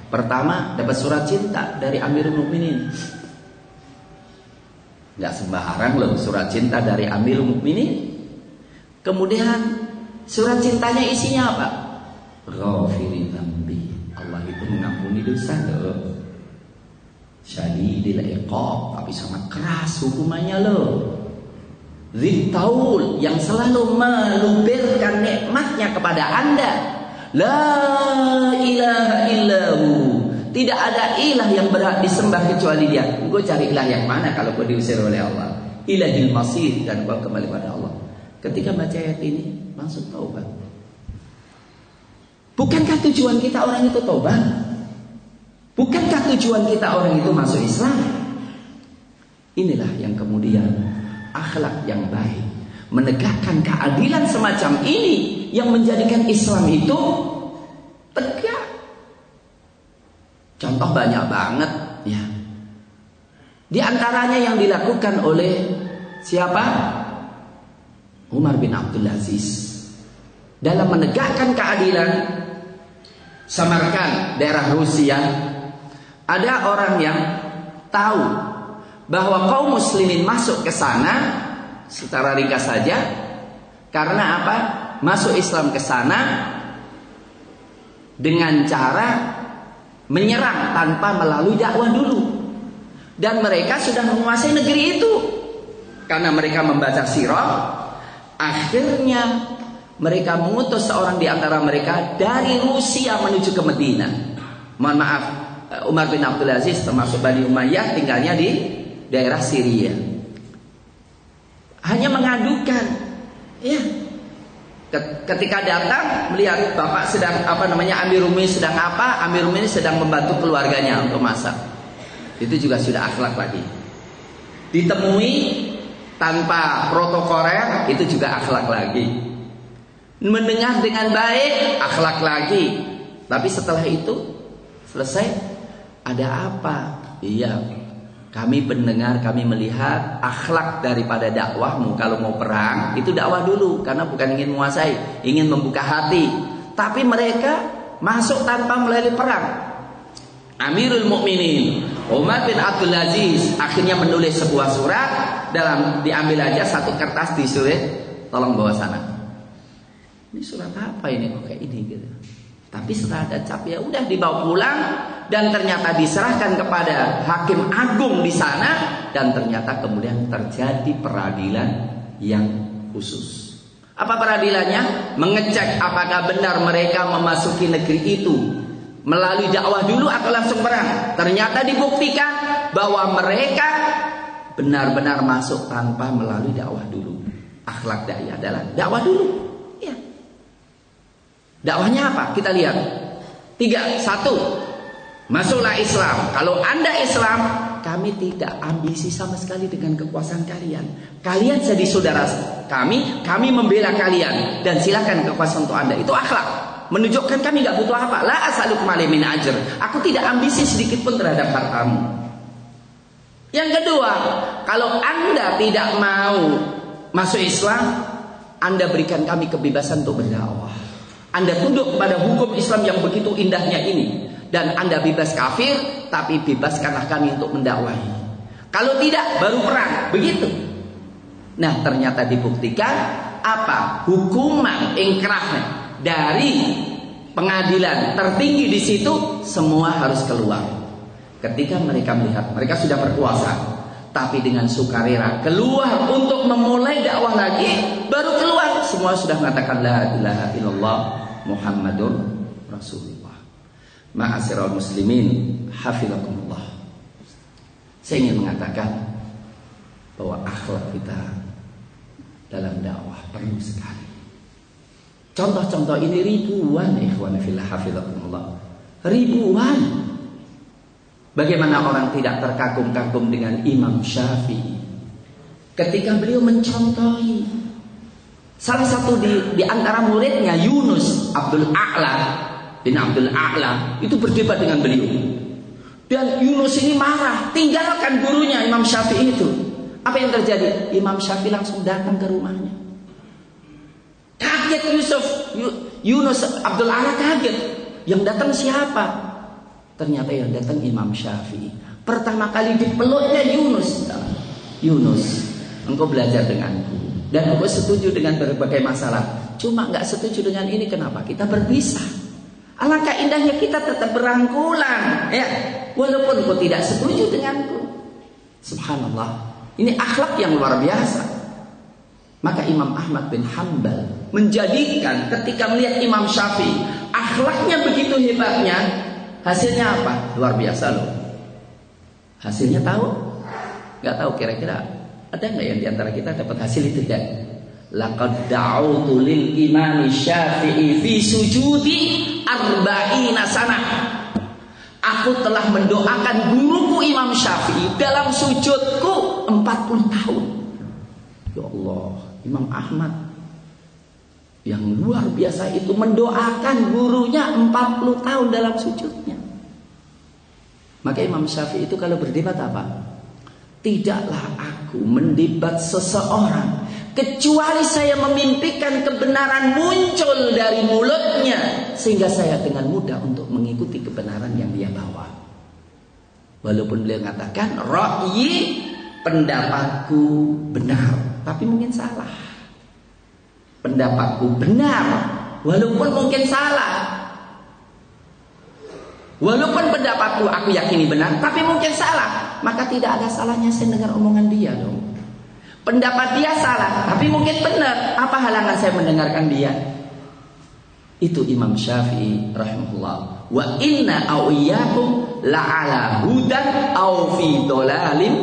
Speaker 1: pertama dapat surat cinta dari Amirul Mukminin. Nggak sembarang loh surat cinta dari Amirul Mukminin. Kemudian surat cintanya isinya apa Ghafiri dambi Allah itu mengampuni dosa loh Syadidil iqab. Tapi sangat keras hukumannya loh. Zitaul yang selalu meluberkan nikmatnya kepada anda. La ilaha illahu. Tidak ada ilah yang berhak disembah kecuali dia. Gue cari ilah yang mana kalau gue diusir oleh Allah? Ilahil masih dan gue kembali pada Allah. Ketika baca ayat ini Langsung taubat Bukankah tujuan kita orang itu tobat? Bukankah tujuan kita orang itu masuk Islam? Inilah yang kemudian akhlak yang baik, menegakkan keadilan semacam ini yang menjadikan Islam itu tegak. Contoh banyak banget ya. Di antaranya yang dilakukan oleh siapa? Umar bin Abdul Aziz dalam menegakkan keadilan Samarkand, daerah Rusia, ada orang yang tahu bahwa kaum muslimin masuk ke sana secara ringkas saja
Speaker 2: Karena apa? Masuk Islam ke sana dengan cara menyerang tanpa melalui dakwah dulu. Dan mereka sudah menguasai negeri itu. Karena mereka membaca sirah, akhirnya mereka mengutus seorang di antara mereka dari Rusia menuju ke Medina. Mohon maaf, Umar bin Abdul Aziz termasuk Bani Umayyah tinggalnya di daerah Syria. Hanya mengadukan, ya. Ketika datang melihat bapak sedang apa namanya Amir Umi sedang apa, Amir Umi sedang membantu keluarganya untuk masak. Itu juga sudah akhlak lagi. Ditemui tanpa protokoler itu juga akhlak lagi. Mendengar dengan baik akhlak lagi. Tapi setelah itu selesai ada apa? Iya, kami pendengar, kami melihat akhlak daripada dakwahmu. Kalau mau perang, itu dakwah dulu. Karena bukan ingin menguasai, ingin membuka hati. Tapi mereka masuk tanpa melalui perang. Amirul Mukminin Umar bin Abdul Aziz akhirnya menulis sebuah surat dalam diambil aja satu kertas disulit tolong bawa sana. Ini surat apa ini kok kayak ini gitu. Tapi setelah ada cap ya udah dibawa pulang dan ternyata diserahkan kepada hakim agung di sana dan ternyata kemudian terjadi peradilan yang khusus. Apa peradilannya? Mengecek apakah benar mereka memasuki negeri itu melalui dakwah dulu atau langsung perang. Ternyata dibuktikan bahwa mereka benar-benar masuk tanpa melalui dakwah dulu. Akhlak dai adalah dakwah dulu. Ya. Dakwahnya apa? Kita lihat. Tiga, satu, masuklah Islam. Kalau anda Islam, kami tidak ambisi sama sekali dengan kekuasaan kalian. Kalian jadi saudara kami, kami membela kalian dan silakan kekuasaan untuk anda. Itu akhlak menunjukkan kami nggak butuh apa. La asalukum min ajr. Aku tidak ambisi sedikit pun terhadap hartamu. Yang kedua, kalau Anda tidak mau masuk Islam, Anda berikan kami kebebasan untuk berdakwah. Anda tunduk kepada hukum Islam yang begitu indahnya ini dan Anda bebas kafir, tapi bebaskanlah kami untuk mendakwahi. Kalau tidak, baru perang. Begitu. Nah, ternyata dibuktikan apa? Hukuman ingkrahnya dari pengadilan tertinggi di situ semua harus keluar. Ketika mereka melihat mereka sudah berkuasa, tapi dengan sukarela keluar untuk memulai dakwah lagi, baru keluar semua sudah mengatakan la ilaha illallah Muhammadur Rasulullah. Ma'asyiral muslimin, hafizakumullah. Saya ingin mengatakan bahwa akhlak kita dalam dakwah perlu sekali. Contoh-contoh ini ribuan ikhwan fillah hafizakumullah. Ribuan. Bagaimana orang tidak terkagum-kagum dengan Imam Syafi'i ketika beliau mencontohi salah satu di, di antara muridnya Yunus Abdul A'la bin Abdul A'la itu berdebat dengan beliau. Dan Yunus ini marah, tinggalkan gurunya Imam Syafi'i itu. Apa yang terjadi? Imam Syafi'i langsung datang ke rumahnya. Kaget Yusuf, Yunus Abdul Ala kaget. Yang datang siapa? Ternyata yang datang Imam Syafi'i. Pertama kali dipeluknya Yunus. Yunus, engkau belajar denganku. Dan engkau setuju dengan berbagai masalah. Cuma nggak setuju dengan ini kenapa? Kita berpisah. Alangkah indahnya kita tetap berangkulan. Ya, walaupun kau tidak setuju denganku. Subhanallah. Ini akhlak yang luar biasa. Maka Imam Ahmad bin Hambal menjadikan ketika melihat Imam Syafi'i akhlaknya begitu hebatnya, hasilnya apa? Luar biasa loh. Hasilnya tahu? Gak tahu kira-kira ada nggak yang di antara kita dapat hasil itu tidak? Laqad da'utu lil imam Syafi'i fi sujudi arba'ina sana. Aku telah mendoakan guruku Imam Syafi'i dalam sujudku 40 tahun. Ya Allah, Imam Ahmad yang luar biasa itu mendoakan gurunya 40 tahun dalam sujudnya. Maka Imam Syafi'i itu kalau berdebat apa? Tidaklah aku mendebat seseorang kecuali saya memimpikan kebenaran muncul dari mulutnya sehingga saya dengan mudah untuk mengikuti kebenaran yang dia bawa. Walaupun beliau mengatakan ra'yi pendapatku benar, tapi mungkin salah. pendapatku benar walaupun mungkin salah. Walaupun pendapatku aku yakini benar, tapi mungkin salah, maka tidak ada salahnya saya dengar omongan dia dong. Pendapat dia salah, tapi mungkin benar. Apa halangan saya mendengarkan dia? Itu Imam Syafi'i rahimahullah. Wa inna au iyyakum la'ala hudan au fi dolalim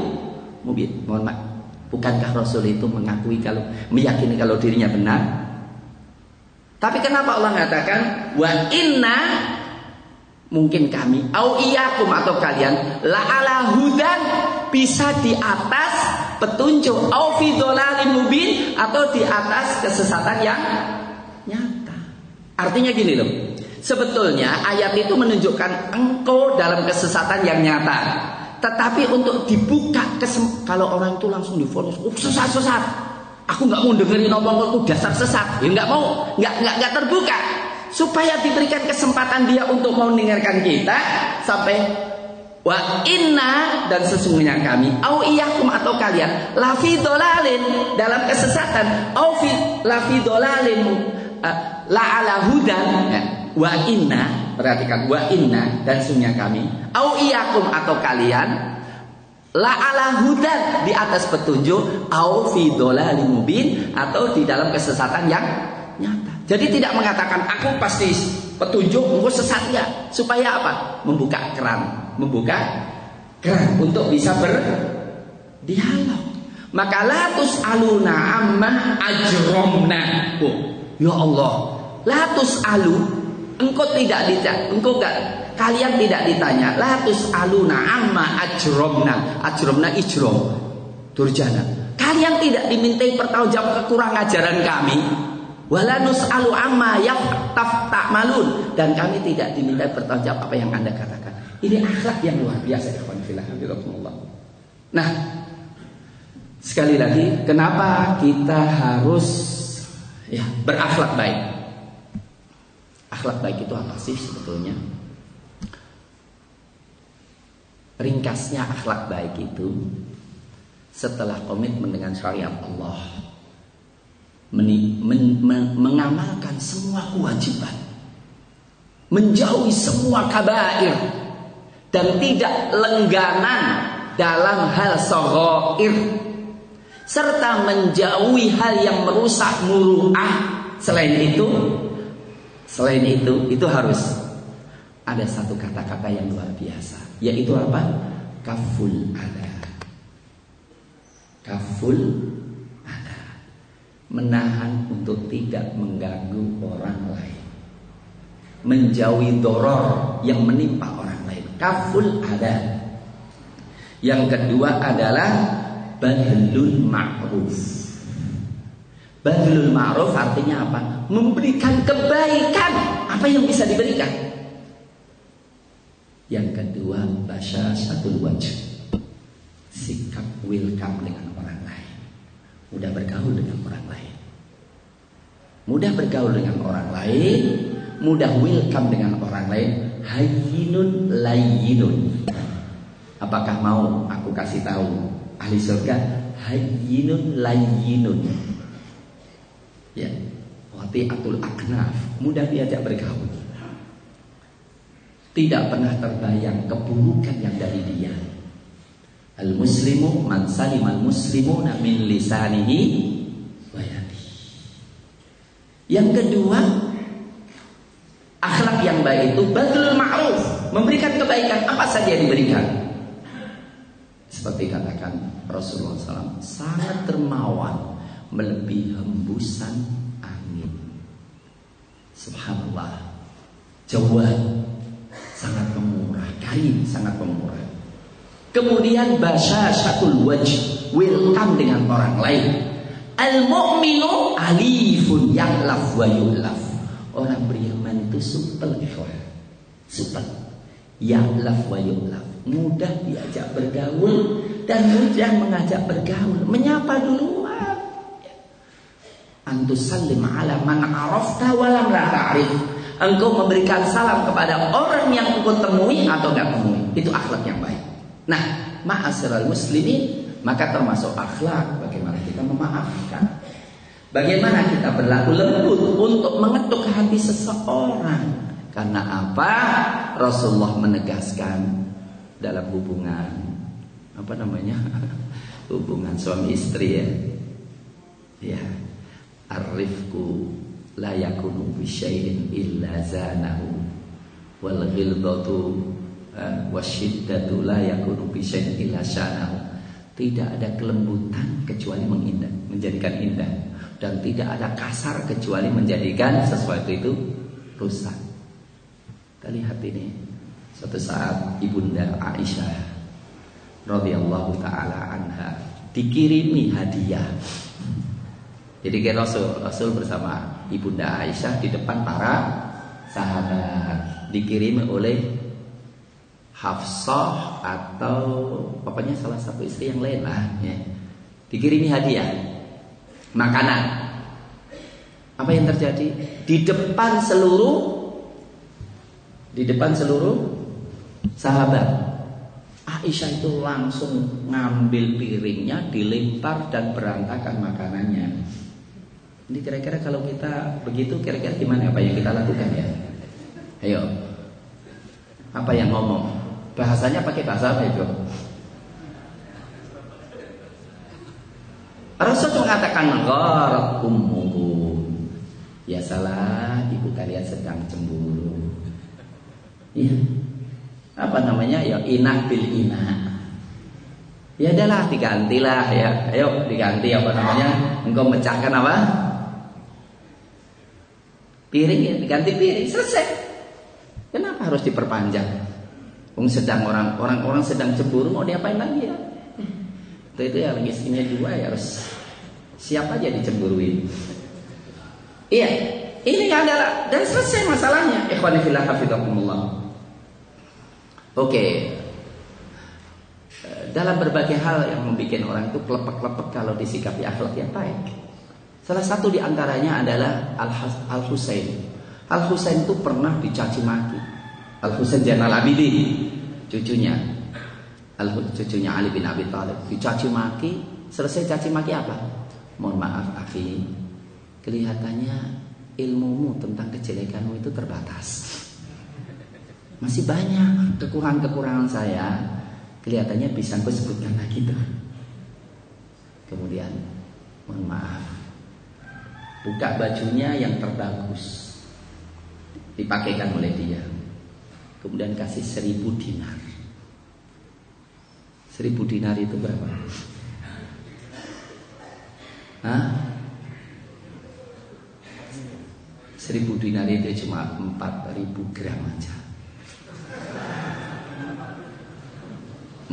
Speaker 2: mubin. Mohon maaf. Bukankah Rasul itu mengakui kalau meyakini kalau dirinya benar? Tapi kenapa Allah mengatakan wa inna mungkin kami au iyakum atau kalian la ala hudan bisa di atas petunjuk au fi mubin atau di atas kesesatan yang nyata. Artinya gini loh. Sebetulnya ayat itu menunjukkan engkau dalam kesesatan yang nyata. Tetapi untuk dibuka kesem kalau orang itu langsung difonis, oh sesat sesat. Aku nggak mau dengerin omonganku dasar sesat. Ya nggak mau, nggak nggak nggak terbuka supaya diberikan kesempatan dia untuk mau mendengarkan kita sampai wa inna dan sesungguhnya kami au iyakum atau kalian lafi dolalin dalam kesesatan au fi lafi dolalin uh, la ala hudan ya. wa inna perhatikan wa inna dan sesungguhnya kami au iyakum atau kalian la ala hudan di atas petunjuk au fi mubin atau di dalam kesesatan yang nyata jadi tidak mengatakan aku pasti petunjuk, engkau sesat ya. Supaya apa? Membuka keran, membuka keran untuk bisa berdialog. Maka latus aluna amma ajromna. Oh, ya Allah, latus alu engkau tidak ditanya, engkau gak kalian tidak ditanya latus aluna amma ajromna ajromna ijrom durjana kalian tidak dimintai pertanggungjawab kekurangan ajaran kami Wala nus'alu amma tak malun dan kami tidak diminta bertanggung jawab apa yang Anda katakan. Ini akhlak yang luar biasa ikhwan. Nah, sekali lagi kenapa kita harus ya berakhlak baik? Akhlak baik itu apa sih sebetulnya? Ringkasnya akhlak baik itu setelah komitmen dengan syariat Allah men, men, men, mengamalkan semua kewajiban, menjauhi semua kabair dan tidak lengganan dalam hal sohoir serta menjauhi hal yang merusak muruah. Selain itu, selain itu, itu harus ada satu kata-kata yang luar biasa, yaitu apa? Kaful ada. Kaful menahan untuk tidak mengganggu orang lain. Menjauhi doror yang menimpa orang lain. Kaful ada. Yang kedua adalah badlul ma'ruf. Badlul ma'ruf artinya apa? Memberikan kebaikan. Apa yang bisa diberikan? Yang kedua basya satu wajah sikap welcome dengan orang mudah bergaul dengan orang lain Mudah bergaul dengan orang lain, mudah welcome dengan orang lain, hayyinun layyinun. Apakah mau aku kasih tahu ahli surga hayyinun layyinun. Ya, wati atul aknaf, mudah diajak bergaul. Tidak pernah terbayang keburukan yang dari dia. Al muslimu man salimal muslimuna min lisanihi yang kedua, akhlak yang baik itu badul ma'ruf, memberikan kebaikan apa saja yang diberikan. Seperti katakan Rasulullah SAW, sangat termawan melebihi hembusan angin. Subhanallah. Jawab sangat pemurah, kain sangat pemurah. Kemudian bahasa satu wajh, welcome dengan orang lain. Al-mu'minu alifun yaklaf wa yulaf. Orang beriman itu supel ikhwan. Supel. Yaklaf wa yulaf. Mudah diajak bergaul dan mudah mengajak bergaul. Menyapa duluan. Antusallim ala man arafta walam la ta'rif. Engkau memberikan salam kepada orang yang engkau temui atau enggak temui. Itu akhlak yang baik. Nah, ma'asyiral muslimin maka termasuk akhlak bagaimana kita memaafkan. Bagaimana kita berlaku lembut untuk mengetuk hati seseorang? Karena apa? Rasulullah menegaskan dalam hubungan apa namanya? (laughs) hubungan suami istri ya. Ya. Arifku la yakunu bi syai'in illa zanahu wal ghilbatu wasyiddatu la yakunu bi syai'in illa. Tidak ada kelembutan kecuali mengindah, menjadikan indah dan tidak ada kasar kecuali menjadikan sesuatu itu rusak. Kita lihat ini. Suatu saat ibunda Aisyah radhiyallahu taala anha dikirimi hadiah. Jadi kayak Rasul, Rasul bersama ibunda Aisyah di depan para sahabat dikirimi oleh Hafsah atau pokoknya salah satu istri yang lain lah ya. Dikirimi hadiah makanan. Apa yang terjadi? Di depan seluruh di depan seluruh sahabat. Aisyah itu langsung ngambil piringnya, dilempar dan berantakan makanannya. Ini kira-kira kalau kita begitu kira-kira gimana apa yang kita lakukan ya? Ayo. Apa yang ngomong? Bahasanya pakai bahasa apa itu? Rasul mengatakan gharat ummuhu. Ya salah, ibu kalian sedang cemburu. Iya. Apa namanya? Ya inak bil inak. Ya adalah digantilah ya. Ayo diganti apa namanya? Engkau mecahkan apa? Piring ya, diganti piring, selesai. Kenapa harus diperpanjang? Wong sedang orang orang orang sedang cemburu mau diapain lagi ya? Itu itu ya istrinya dua ya harus siap aja dicemburuin. Iya, ini adalah dan selesai masalahnya. Ikhwan fillah hafizakumullah. Oke. Dalam berbagai hal yang membuat orang itu kelepek-kelepek kalau disikapi akhlak yang baik. Salah satu di antaranya adalah Al Husain. Al Husain itu pernah dicaci maki. Al Husain Jainal Abidin, cucunya. Al cucunya Ali bin Abi Thalib. Dicaci maki selesai caci maki apa? Mohon maaf Afi. Kelihatannya ilmumu tentang kejelekanmu itu terbatas. Masih banyak kekurangan-kekurangan saya. Kelihatannya bisa gue sebutkan lagi tuh. Kemudian mohon maaf. Buka bajunya yang terbagus. Dipakaikan oleh dia kemudian kasih seribu dinar Seribu dinar itu berapa? Hah? Seribu dinar itu cuma empat ribu gram aja.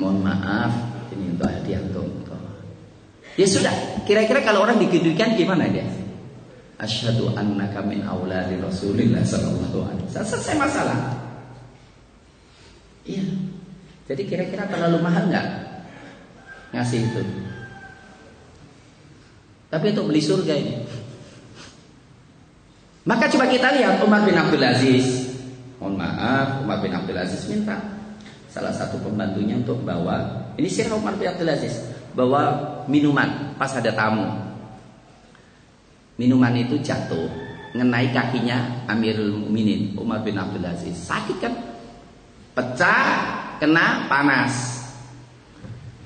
Speaker 2: Mohon maaf, ini untuk hadiah untuk Ya sudah, kira-kira kalau orang digedukan gimana dia? Asyhadu annaka min auladi Rasulillah sallallahu alaihi wasallam. Selesai masalah. Iya. Jadi kira-kira terlalu mahal nggak ngasih itu? Tapi untuk beli surga ini. Maka coba kita lihat Umar bin Abdul Aziz. Mohon maaf, Umar bin Abdul Aziz minta salah satu pembantunya untuk bawa. Ini sirah Umar bin Abdul Aziz bawa minuman pas ada tamu. Minuman itu jatuh, ngenai kakinya Amirul Mukminin Umar bin Abdul Aziz. Sakit kan? Pecah kena panas.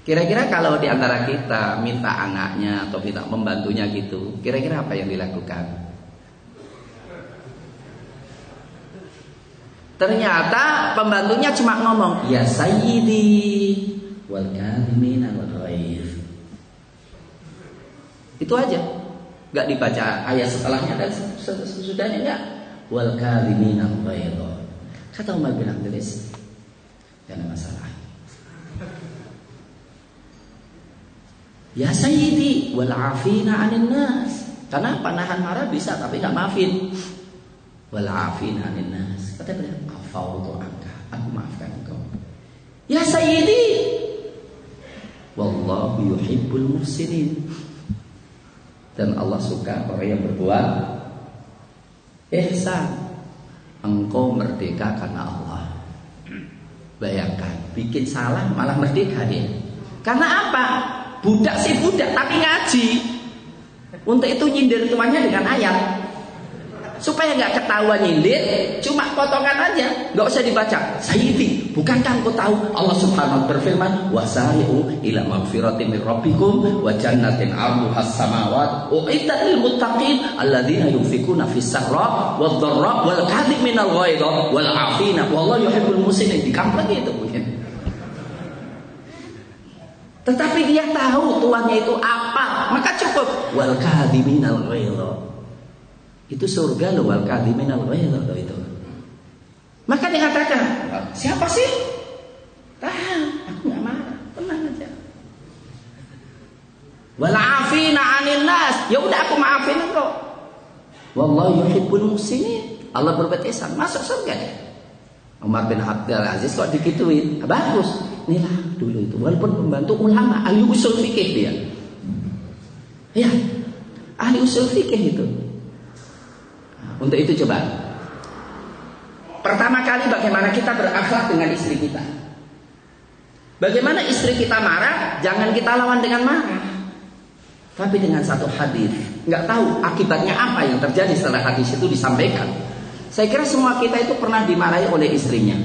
Speaker 2: Kira-kira kalau di antara kita minta anaknya atau minta membantunya gitu, kira-kira apa yang dilakukan? Ternyata pembantunya cuma ngomong, "Ya sayyidi wal kalimina wal ghair." Itu aja. Gak dibaca ayat setelahnya dan sesudahnya enggak. Wal kalimina wal. Kata Umar bin Abdul Gak ada masalah. Ya sayyidi wal afina 'anil nas. Karena panahan marah bisa tapi nggak maafin. Wal afina nas. Kata beliau, "Afautu anka." Aku maafkan engkau. Ya sayyidi. Wallahu yuhibbul muhsinin. Dan Allah suka orang yang berbuat ihsan. Engkau merdeka karena Allah. Bayangkan, bikin salah malah merdeka dia. Karena apa? Budak sih budak tapi ngaji. Untuk itu nyindir tuannya dengan ayat. Supaya nggak ketahuan nyindir, cuma potongan aja, nggak usah dibaca. Sayyidi, bukankah engkau tahu Allah Subhanahu berfirman, "Wasari'u ila magfiratin min rabbikum wa jannatin 'arduha as-samawat u'iddat lil muttaqin alladzina yunfikuna fis sarra wad dharra wal kadhiminal ghaidha wal 'afina wallahu yuhibbul muslimin." Di kampung itu mungkin. Tetapi dia tahu tuannya itu apa, maka cukup wal kadhiminal ghaidha. Itu surga loh wal kadhimin al loh itu. Maka dia katakan, siapa sih? Tahan, aku nggak marah, tenang aja. Wal afina 'anil nas. Ya udah aku maafin engkau. Wallahu yuhibbul muslimin. Allah berbuat ihsan, masuk surga ya. Umar bin Abdul Aziz kok dikituin? Bagus. Inilah dulu itu. Walaupun pembantu ulama, ahli usul fikih dia. Ya, ahli usul fikih itu. Untuk itu coba. Pertama kali bagaimana kita berakhlak dengan istri kita. Bagaimana istri kita marah, jangan kita lawan dengan marah. Tapi dengan satu hadis, nggak tahu akibatnya apa yang terjadi setelah hadis itu disampaikan. Saya kira semua kita itu pernah dimarahi oleh istrinya.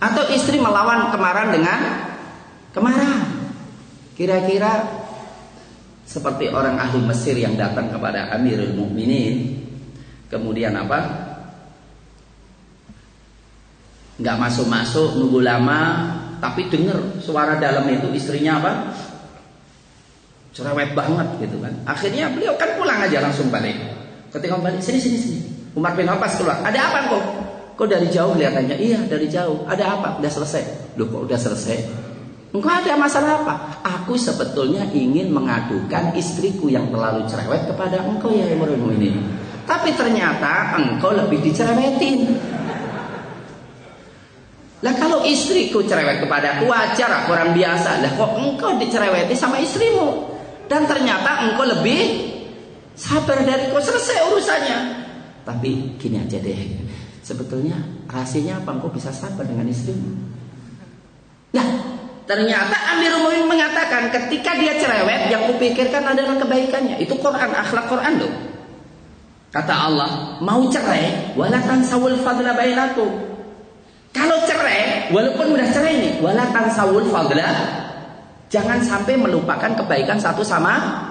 Speaker 2: Atau istri melawan kemarahan dengan kemarahan. Kira-kira seperti orang ahli Mesir yang datang kepada Amirul Mukminin kemudian apa? Nggak masuk-masuk nunggu lama tapi dengar suara dalam itu. Istrinya apa? Cerewet banget gitu kan. Akhirnya beliau kan pulang aja langsung balik. Ketika balik sini sini sini. Umar bin Khattab keluar. Ada apa kok? Kok dari jauh kelihatannya? Iya dari jauh. Ada apa? Udah selesai? Loh kok udah selesai? Engkau ada masalah apa? Aku sebetulnya ingin mengadukan istriku yang terlalu cerewet kepada engkau ya Imrul ini. Tapi ternyata engkau lebih dicerewetin. Lah kalau istriku cerewet kepada aku wajar aku orang biasa. Lah kok engkau dicereweti sama istrimu? Dan ternyata engkau lebih sabar dari kau selesai urusannya. Tapi gini aja deh. Sebetulnya rahasianya apa engkau bisa sabar dengan istrimu? Nah, Ternyata Amirul Mukminin mengatakan ketika dia cerewet yang kupikirkan adalah kebaikannya. Itu Quran, akhlak Quran loh. Kata Allah, mau cerai, walatan sawul fadla bainakum. Kalau cerai, walaupun udah cerai nih, walatan sawul fadla, jangan sampai melupakan kebaikan satu sama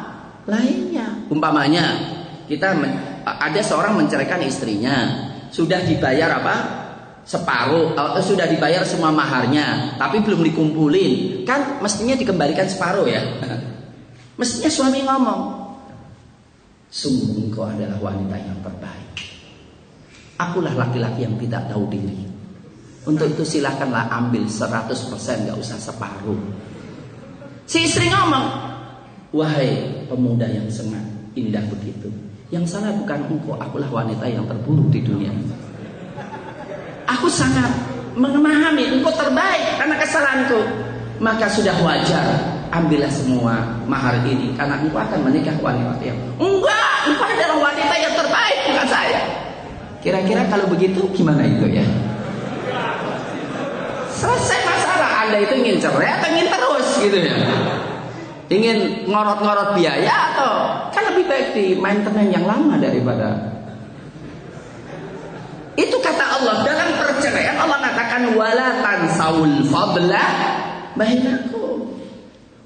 Speaker 2: lainnya. Umpamanya, kita ada seorang menceraikan istrinya, sudah dibayar apa? separuh atau sudah dibayar semua maharnya tapi belum dikumpulin kan mestinya dikembalikan separuh ya (laughs) mestinya suami ngomong sungguh engkau adalah wanita yang terbaik. Akulah laki-laki yang tidak tahu diri. Untuk itu silahkanlah ambil 100% gak usah separuh. Si istri ngomong wahai pemuda yang sangat indah begitu. Yang salah bukan engkau akulah wanita yang terburuk di dunia. Aku sangat memahami engkau terbaik karena kesalahanku. Maka sudah wajar ambillah semua mahar ini karena engkau akan menikah wanita yang enggak, engkau adalah wanita yang terbaik bukan saya. Kira-kira kalau begitu gimana itu ya? Selesai masalah. Anda itu ingin cerai atau ingin terus gitu ya? Ingin ngorot-ngorot biaya atau kan lebih baik di maintenance yang lama daripada itu kata Allah dalam perceraian Allah katakan wala tansawul fadla bainakum.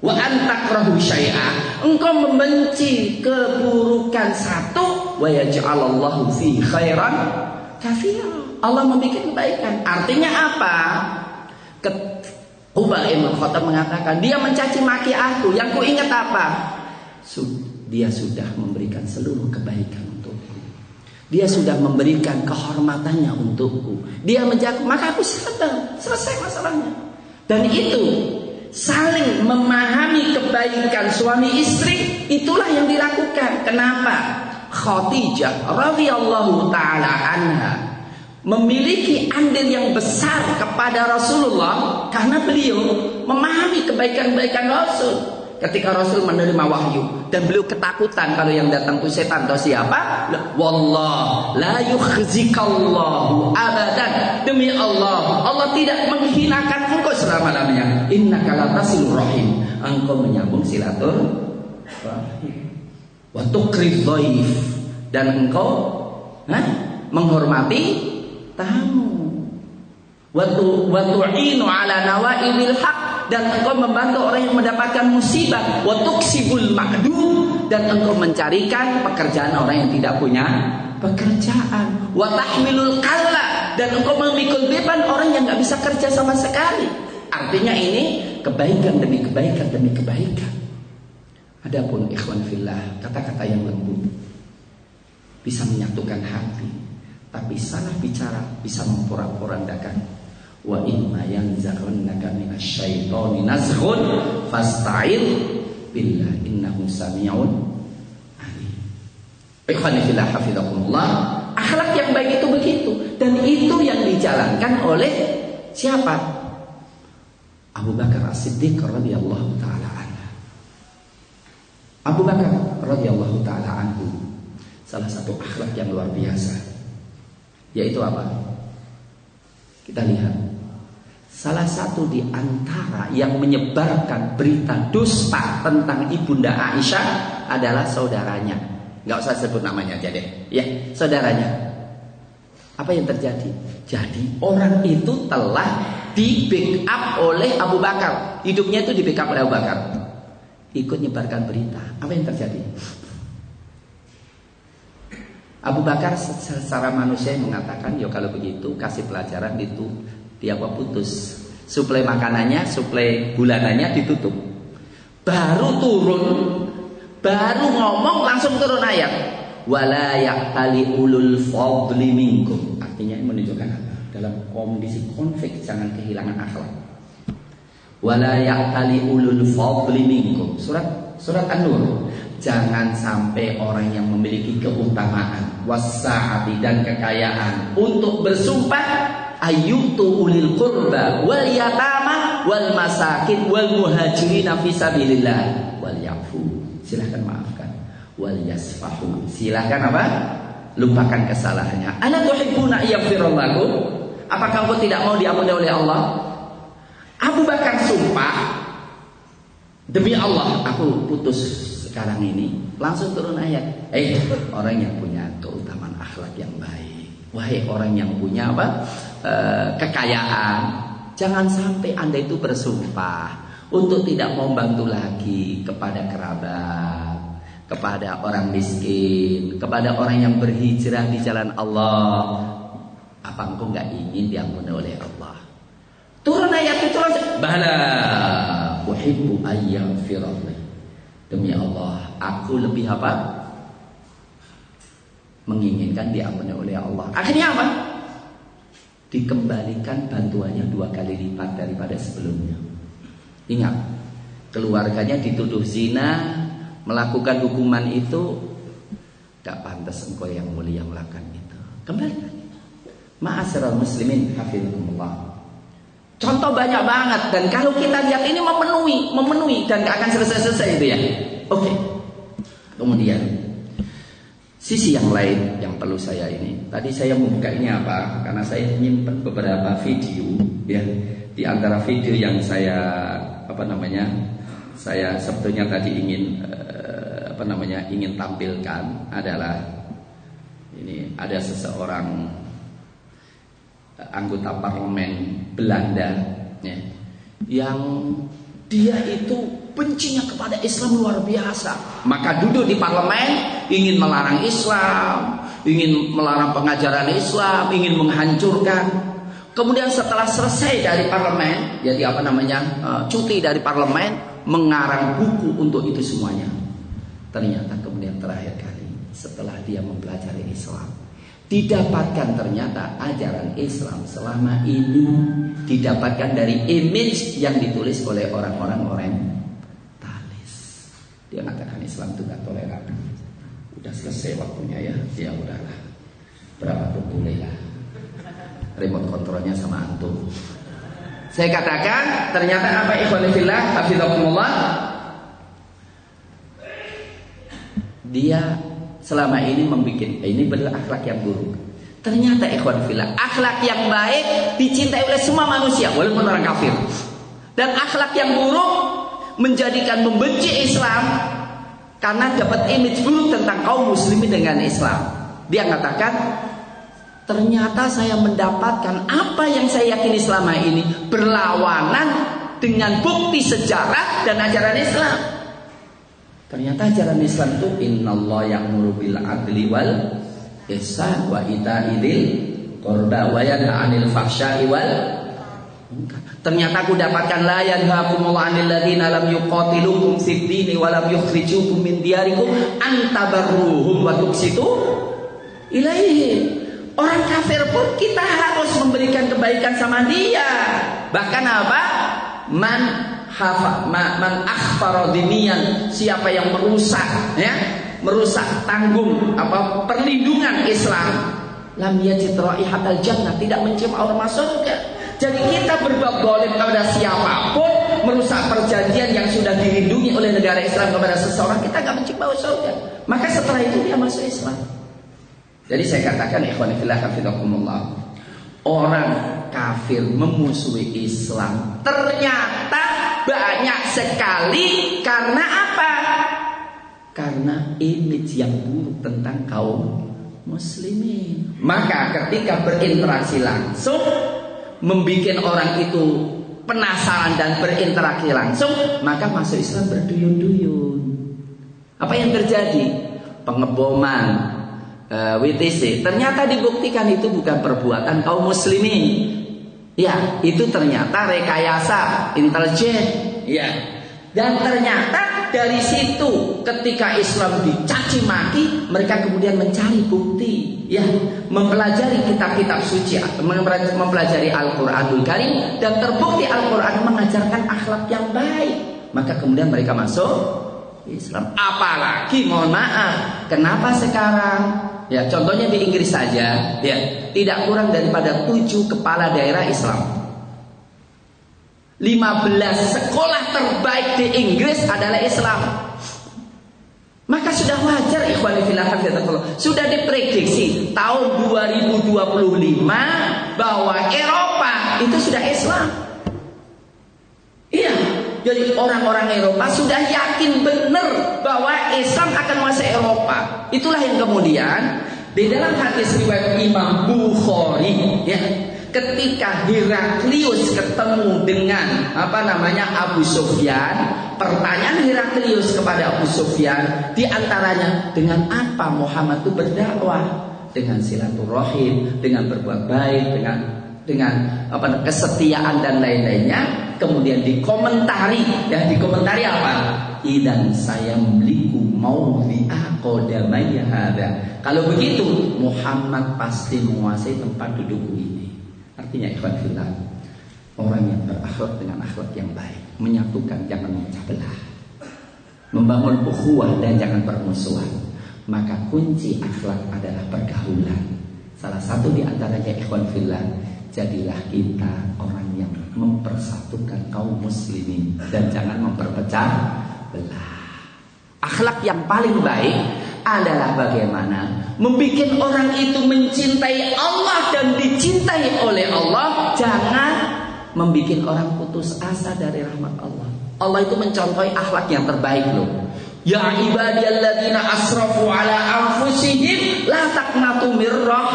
Speaker 2: Wa antakrahu syai'a. Engkau membenci keburukan satu wa yaj'alallahu fi khairan katsira. Allah membuat kebaikan. Artinya apa? Ubah Ibn Khattab mengatakan dia mencaci maki aku. Yang ku ingat apa? Dia sudah memberikan seluruh kebaikan dia sudah memberikan kehormatannya untukku. Dia menjaga, maka aku sadar, selesai masalahnya. Dan itu saling memahami kebaikan suami istri, itulah yang dilakukan. Kenapa? Khadijah radhiyallahu taala anha memiliki andil yang besar kepada Rasulullah karena beliau memahami kebaikan-kebaikan Rasul. Ketika Rasul menerima wahyu dan beliau ketakutan kalau yang datang itu setan atau siapa? Wallah la yukhzikallahu abadan. Demi Allah, Allah tidak menghinakan engkau selama-lamanya. Innaka la tasilur rahim. Engkau menyambung silatur Wa tukri dan engkau ha? menghormati tamu. Wa tu'inu ala nawaibil haq dan engkau membantu orang yang mendapatkan musibah. Wa tuksibul ma'dum. Dan engkau mencarikan pekerjaan orang yang tidak punya pekerjaan. Wa tahmilul kalla. Dan engkau memikul beban orang yang nggak bisa kerja sama sekali. Artinya ini kebaikan demi kebaikan demi kebaikan. Adapun ikhwan fillah kata-kata yang lembut. Bisa menyatukan hati tapi salah bicara bisa memporak-porandakan wa imma yanzaghannaka minasyaitani nazghun fasta'id billah innahu samiun alim. Ikhwani fillah hafizakumullah. Akhlak yang baik itu begitu dan itu yang dijalankan oleh siapa? Abu Bakar As-Siddiq radhiyallahu taala anhu. Abu Bakar radhiyallahu taala anhu salah satu akhlak yang luar biasa yaitu apa? Kita lihat Salah satu di antara yang menyebarkan berita dusta tentang ibunda Aisyah adalah saudaranya. Gak usah sebut namanya aja deh. Ya, saudaranya. Apa yang terjadi? Jadi orang itu telah di backup oleh Abu Bakar. Hidupnya itu di backup oleh Abu Bakar. Ikut nyebarkan berita. Apa yang terjadi? Abu Bakar secara manusia mengatakan, ya kalau begitu kasih pelajaran itu dia apa putus. Suplai makanannya suplai bulanannya ditutup. Baru turun baru ngomong langsung turun ayat. Wala yaqtali ulul fadli minkum. Artinya menunjukkan apa? Dalam kondisi konflik jangan kehilangan akhlak. Wala yaqtali ulul fadli minkum. Surat surat an-nur. Jangan sampai orang yang memiliki keutamaan wasaati dan kekayaan untuk bersumpah ayyutu ulil qurba wal yatama wal masakin wal muhajirin fi sabilillah. Wal yafu. Silahkan maafkan. Wal yasfahu. Silahkan apa? Lupakan kesalahannya. Ana tuhibbuna yaghfirallahu? Apakah engkau tidak mau diampuni oleh Allah? Abu Bakar sumpah demi Allah aku putus sekarang ini. Langsung turun ayat eh orang yang punya keutamaan akhlak yang baik. Wahai orang yang punya apa Eh, kekayaan. Jangan sampai Anda itu bersumpah untuk tidak mau bantu lagi kepada kerabat, kepada orang miskin, kepada orang yang berhijrah di jalan Allah. Apa engkau nggak ingin diampuni oleh Allah? Turun ayat itu. Bala, uhibbu ayyam firalli. Demi Allah, aku lebih apa? Menginginkan diampuni oleh Allah. Akhirnya apa? Dikembalikan bantuannya dua kali lipat daripada sebelumnya. Ingat, keluarganya dituduh zina, melakukan hukuman itu gak pantas engkau yang mulia melakukan itu. Kembali. Ma'asyiral muslimin hafizkumullah. Contoh banyak banget dan kalau kita lihat ini memenuhi, memenuhi dan gak akan selesai-selesai itu ya. Oke. Okay. Kemudian Sisi yang lain yang perlu saya ini. Tadi saya membuka ini apa? Karena saya menyimpan beberapa video ya. Di antara video yang saya apa namanya? Saya sebetulnya tadi ingin eh, apa namanya? ingin tampilkan adalah ini ada seseorang eh, anggota parlemen Belanda ya, yang dia itu bencinya kepada Islam luar biasa. Maka duduk di parlemen ingin melarang Islam, ingin melarang pengajaran Islam, ingin menghancurkan. Kemudian setelah selesai dari parlemen, jadi apa namanya uh, cuti dari parlemen, mengarang buku untuk itu semuanya. Ternyata kemudian terakhir kali setelah dia mempelajari Islam, didapatkan ternyata ajaran Islam selama ini didapatkan dari image yang ditulis oleh orang-orang orientalis. Dia mengatakan Islam itu gak toleran. Udah selesai waktunya ya, ya udahlah. Berapa pun boleh lah. Remote kontrolnya sama antum. Saya katakan ternyata apa ikhwanillah hafizakumullah dia selama ini membuat eh, ini benar akhlak yang buruk. Ternyata ikhwan fillah, akhlak yang baik dicintai oleh semua manusia walaupun orang kafir. Dan akhlak yang buruk menjadikan membenci Islam karena dapat image buruk tentang kaum muslimin dengan Islam. Dia mengatakan, ternyata saya mendapatkan apa yang saya yakini selama ini berlawanan dengan bukti sejarah dan ajaran Islam. Ternyata ajaran Islam itu innallah ya'muru bil adli wal ihsan wa ita'idil qurba wa yanha 'anil fahsya'i wal Ternyata aku dapatkan la yanhaakumullahu 'anil ladzina lam yuqatilukum fid dini wa lam yukhrijukum min diyarikum an tabarruhum wa tuqsitu ilaihi. Orang kafir pun kita harus memberikan kebaikan sama dia. Bahkan apa? Man hafa ma, man akhfara diniyan, siapa yang merusak ya, merusak tanggung apa perlindungan Islam lam yajid raihatal jannah, tidak mencium aroma surga. Jadi kita berbuat boleh kepada siapa pun merusak perjanjian yang sudah dilindungi oleh negara Islam kepada seseorang kita nggak mencium bau surga. Maka setelah itu dia masuk Islam. Jadi saya katakan ikhwan fillah hafizakumullah. Orang kafir memusuhi Islam ternyata banyak sekali karena apa? Karena image yang buruk tentang kaum muslimin. Maka ketika berinteraksi langsung membuat orang itu penasaran dan berinteraksi langsung, maka masuk Islam berduyun-duyun. Apa yang terjadi? Pengeboman, uh, eh, WTC. Ternyata dibuktikan itu bukan perbuatan kaum muslimin. Ya, itu ternyata rekayasa intelijen. Ya. Dan ternyata dari situ ketika Islam dicaci maki, mereka kemudian mencari bukti, ya, mempelajari kitab-kitab suci, mempelajari Al-Qur'anul Karim dan terbukti Al-Qur'an mengajarkan akhlak yang baik. Maka kemudian mereka masuk Islam. Apalagi mohon maaf, kenapa sekarang Ya, contohnya di Inggris saja, ya, tidak kurang daripada tujuh kepala daerah Islam 15 sekolah terbaik di Inggris adalah Islam. Maka sudah wajar ikhwan fillah sudah diprediksi tahun 2025 bahwa Eropa itu sudah Islam. Iya, jadi orang-orang Eropa sudah yakin benar bahwa Islam akan masuk Eropa. Itulah yang kemudian di dalam hadis riwayat Imam Bukhari ya ketika Heraklius ketemu dengan apa namanya Abu Sufyan, pertanyaan Heraklius kepada Abu Sufyan di antaranya dengan apa Muhammad itu berdakwah? Dengan silaturahim, dengan berbuat baik, dengan dengan apa kesetiaan dan lain-lainnya? Kemudian dikomentari ya dikomentari apa? Idan saya memiliku mau diakodamaya ada kalau begitu Muhammad pasti menguasai tempat dudukku ini Artinya ikhwan fillah Orang yang berakhlak dengan akhlak yang baik Menyatukan jangan memecah belah. Membangun ukhuwah dan jangan permusuhan. Maka kunci akhlak adalah pergaulan. Salah satu di antaranya ikhwan fillah Jadilah kita orang yang mempersatukan kaum muslimin Dan jangan memperpecah belah. Akhlak yang paling baik adalah bagaimana membuat orang itu mencintai Allah dan dicintai oleh Allah jangan membuat orang putus asa dari rahmat Allah. Allah itu mencontohi akhlak yang terbaik loh. Ya ibadiyalladzina asrafu ala anfusihim la taqnatu mirrah.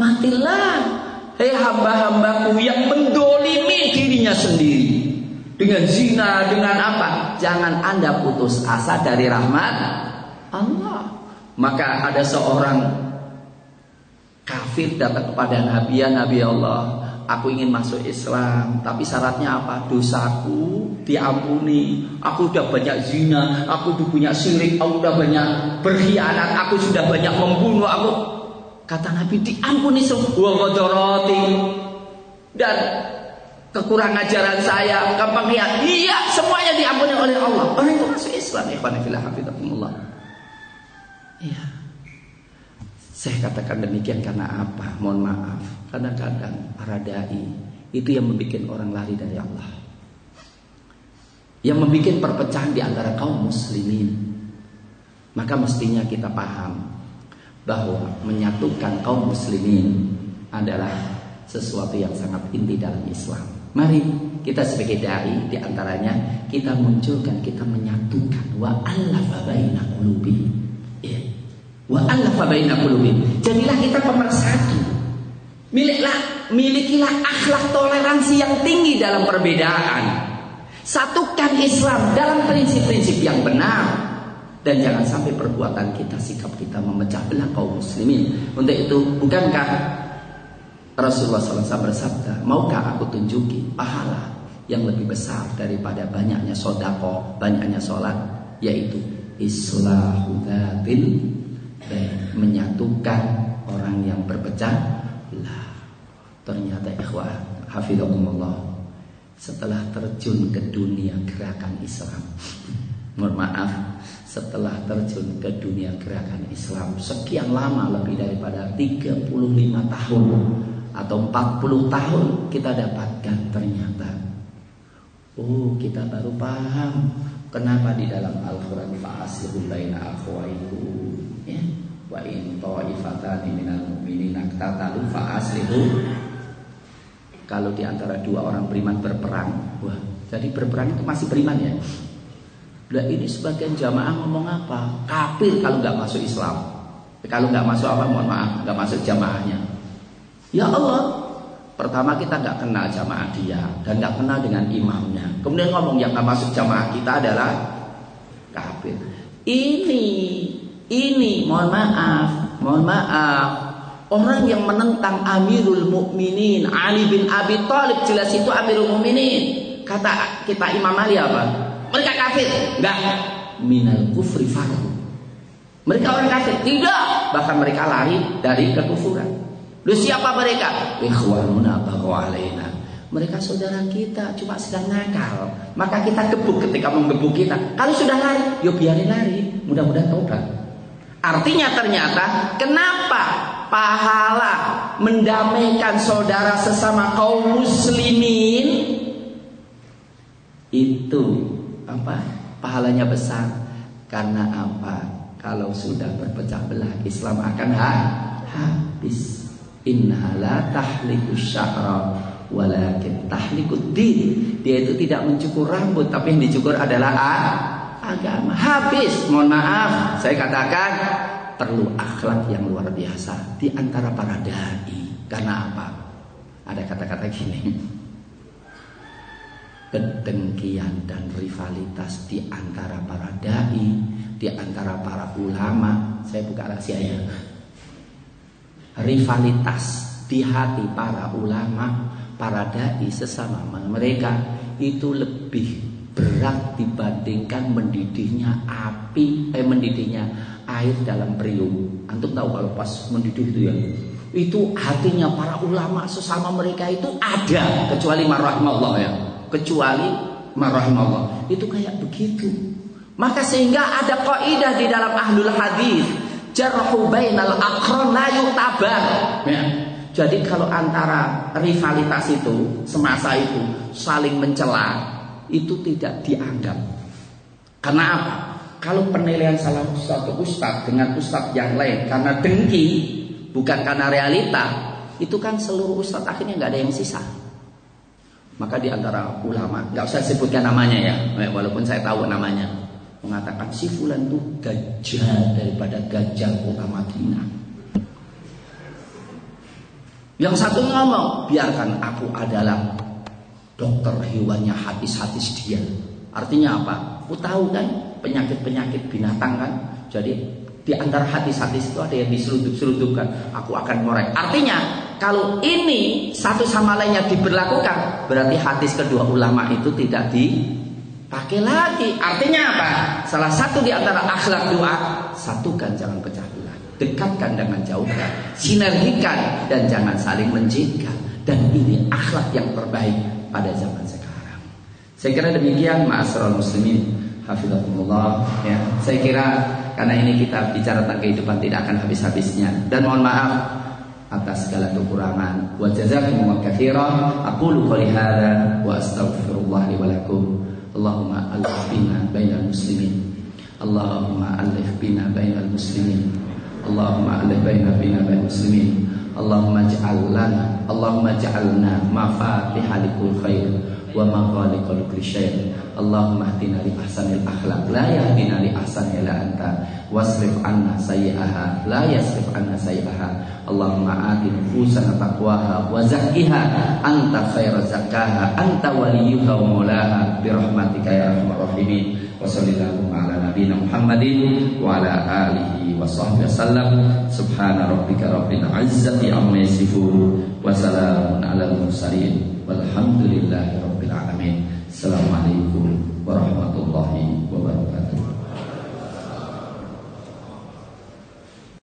Speaker 2: Matilah. Hei hamba-hambaku yang mendolimi dirinya sendiri. Dengan zina, dengan apa? Jangan anda putus asa dari rahmat Allah. Maka ada seorang kafir datang kepada Nabi ya Nabi Allah. Aku ingin masuk Islam, tapi syaratnya apa? Dosaku diampuni. Aku sudah banyak zina, aku sudah punya syirik, aku sudah banyak berkhianat, aku sudah banyak membunuh. Aku kata Nabi diampuni semua kodoroti dan kekurangan ajaran saya, gampang lihat. Iya, semuanya diampuni oleh Allah. Orang itu masuk Islam. Ikhwan fillah Iya. Saya katakan demikian karena apa? Mohon maaf. Kadang-kadang para dai itu yang membuat orang lari dari Allah. Yang membuat perpecahan di antara kaum muslimin. Maka mestinya kita paham bahwa menyatukan kaum muslimin adalah sesuatu yang sangat inti dalam Islam. Mari kita sebagai dai di antaranya kita munculkan, kita menyatukan wa allafa baina qulubi. Wa baina. Jadilah kita pemersatu. Miliklah, milikilah akhlak toleransi yang tinggi dalam perbedaan. Satukan Islam dalam prinsip-prinsip yang benar. Dan jangan sampai perbuatan kita, sikap kita memecah belah kaum muslimin. Untuk itu, bukankah Rasulullah SAW bersabda, maukah aku tunjuki pahala yang lebih besar daripada banyaknya sodako, banyaknya sholat, yaitu islahu menyatukan orang yang berpecah belah. Ternyata ikhwah, hafidhahumullah, setelah terjun ke dunia gerakan Islam, (laughs) mohon maaf, setelah terjun ke dunia gerakan Islam sekian lama lebih daripada 35 tahun atau 40 tahun kita dapatkan ternyata oh kita baru paham kenapa di dalam Al-Qur'an fa'aslihu baina wa in ta'ifatani minal mu'minina tatalu fa'aslihu kalau di antara dua orang beriman berperang wah jadi berperang itu masih beriman ya Nah ini sebagian jamaah ngomong apa? Kafir kalau nggak masuk Islam. Kalau nggak masuk apa? Mohon maaf, nggak masuk jamaahnya. Ya Allah, pertama kita nggak kenal jamaah dia dan nggak kenal dengan imamnya. Kemudian ngomong yang nggak masuk jamaah kita adalah kafir. Ini, ini, mohon maaf, mohon maaf. Orang yang menentang Amirul Mukminin Ali bin Abi Thalib jelas itu Amirul Mukminin. Kata kita Imam Ali apa? Mereka kafir. Enggak. Minal kufri faru. Mereka orang kafir. Tidak. Bahkan mereka lari dari kekufuran. Lu siapa mereka? Ikhwanuna alaina. Mereka saudara kita, cuma sedang nakal. Maka kita gebuk ketika menggebuk kita. Kalau sudah lari, yuk biarin lari. Mudah-mudahan tobat. Artinya ternyata kenapa pahala mendamaikan saudara sesama kaum muslimin itu apa? Pahalanya besar. Karena apa? Kalau sudah berpecah belah Islam akan ha habis. Inna tahliku sya'ra walakin tahliku din. Dia itu tidak mencukur rambut tapi yang dicukur adalah agama. Habis. Mohon maaf, saya katakan perlu akhlak yang luar biasa di antara para dai. Karena apa? Ada kata-kata gini. Kedengkian dan rivalitas di antara para dai, di antara para ulama. Saya buka rahasia ya rivalitas di hati para ulama, para dai sesama mereka itu lebih berat dibandingkan mendidihnya api, eh mendidihnya air dalam periuk. Antum tahu kalau pas mendidih itu ya, itu hatinya para ulama sesama mereka itu ada kecuali marahmallah ya, kecuali marahmallah. Itu kayak begitu. Maka sehingga ada kaidah di dalam ahlul hadis jarhu bainal aqran la yutabar. Ya. Jadi kalau antara rivalitas itu semasa itu saling mencela itu tidak dianggap. Karena apa? Kalau penilaian salah satu ustadz dengan ustadz yang lain karena dengki bukan karena realita itu kan seluruh ustadz akhirnya nggak ada yang sisa. Maka di antara ulama nggak usah sebutkan namanya ya, walaupun saya tahu namanya mengatakan si fulan itu gajah daripada gajah kota Madinah. Yang satu ngomong, biarkan aku adalah dokter hewannya hadis-hadis dia. Artinya apa? Aku tahu kan penyakit-penyakit binatang kan. Jadi di antara hadis-hadis itu ada yang diseludup-seludupkan. Aku akan ngorek. Artinya kalau ini satu sama lainnya diberlakukan, berarti hadis kedua ulama itu tidak di Pakai lagi. Artinya apa? Salah satu di antara akhlak doa, satukan jangan pecah belah. Dekatkan dengan jauhkan. Sinergikan dan jangan saling menjengkel. Dan ini akhlak yang terbaik pada zaman sekarang. Saya kira demikian ma'asyiral muslimin. Hafizahumullah ya. Saya kira karena ini kita bicara tentang kehidupan tidak akan habis-habisnya dan mohon maaf atas segala kekurangan. Wa jazakumullahu katsiran. Aku lupa lihara. wa astaghfirullah liwalakum. Allahumma alif bina bainal muslimin. Allahumma alif bina bainal muslimin. Allahumma alif bina bainal muslimin. Allahumma ja'alna Allahumma ja'alna mafatihalikul khair wa maghaliqul kulli Allahumma hdina li ahsanil akhlaq la yahdina li ahsaniha la anta. Wasrif anna sayyi'aha la yasrif anna sayyi'aha. Allahumma ati nufusana taqwaha wa zakkiha anta khair zakkaha anta waliyuha wa maulaha bi ya rahmat rahimin. Wa sallallahu ala nabiyyina Muhammadin wa ala alihi wa sahbihi wasallam. Subhana rabbika rabbil izzati amma yasifun wa salamun alal mursalin walhamdulillahi rabbil alamin. Assalamualaikum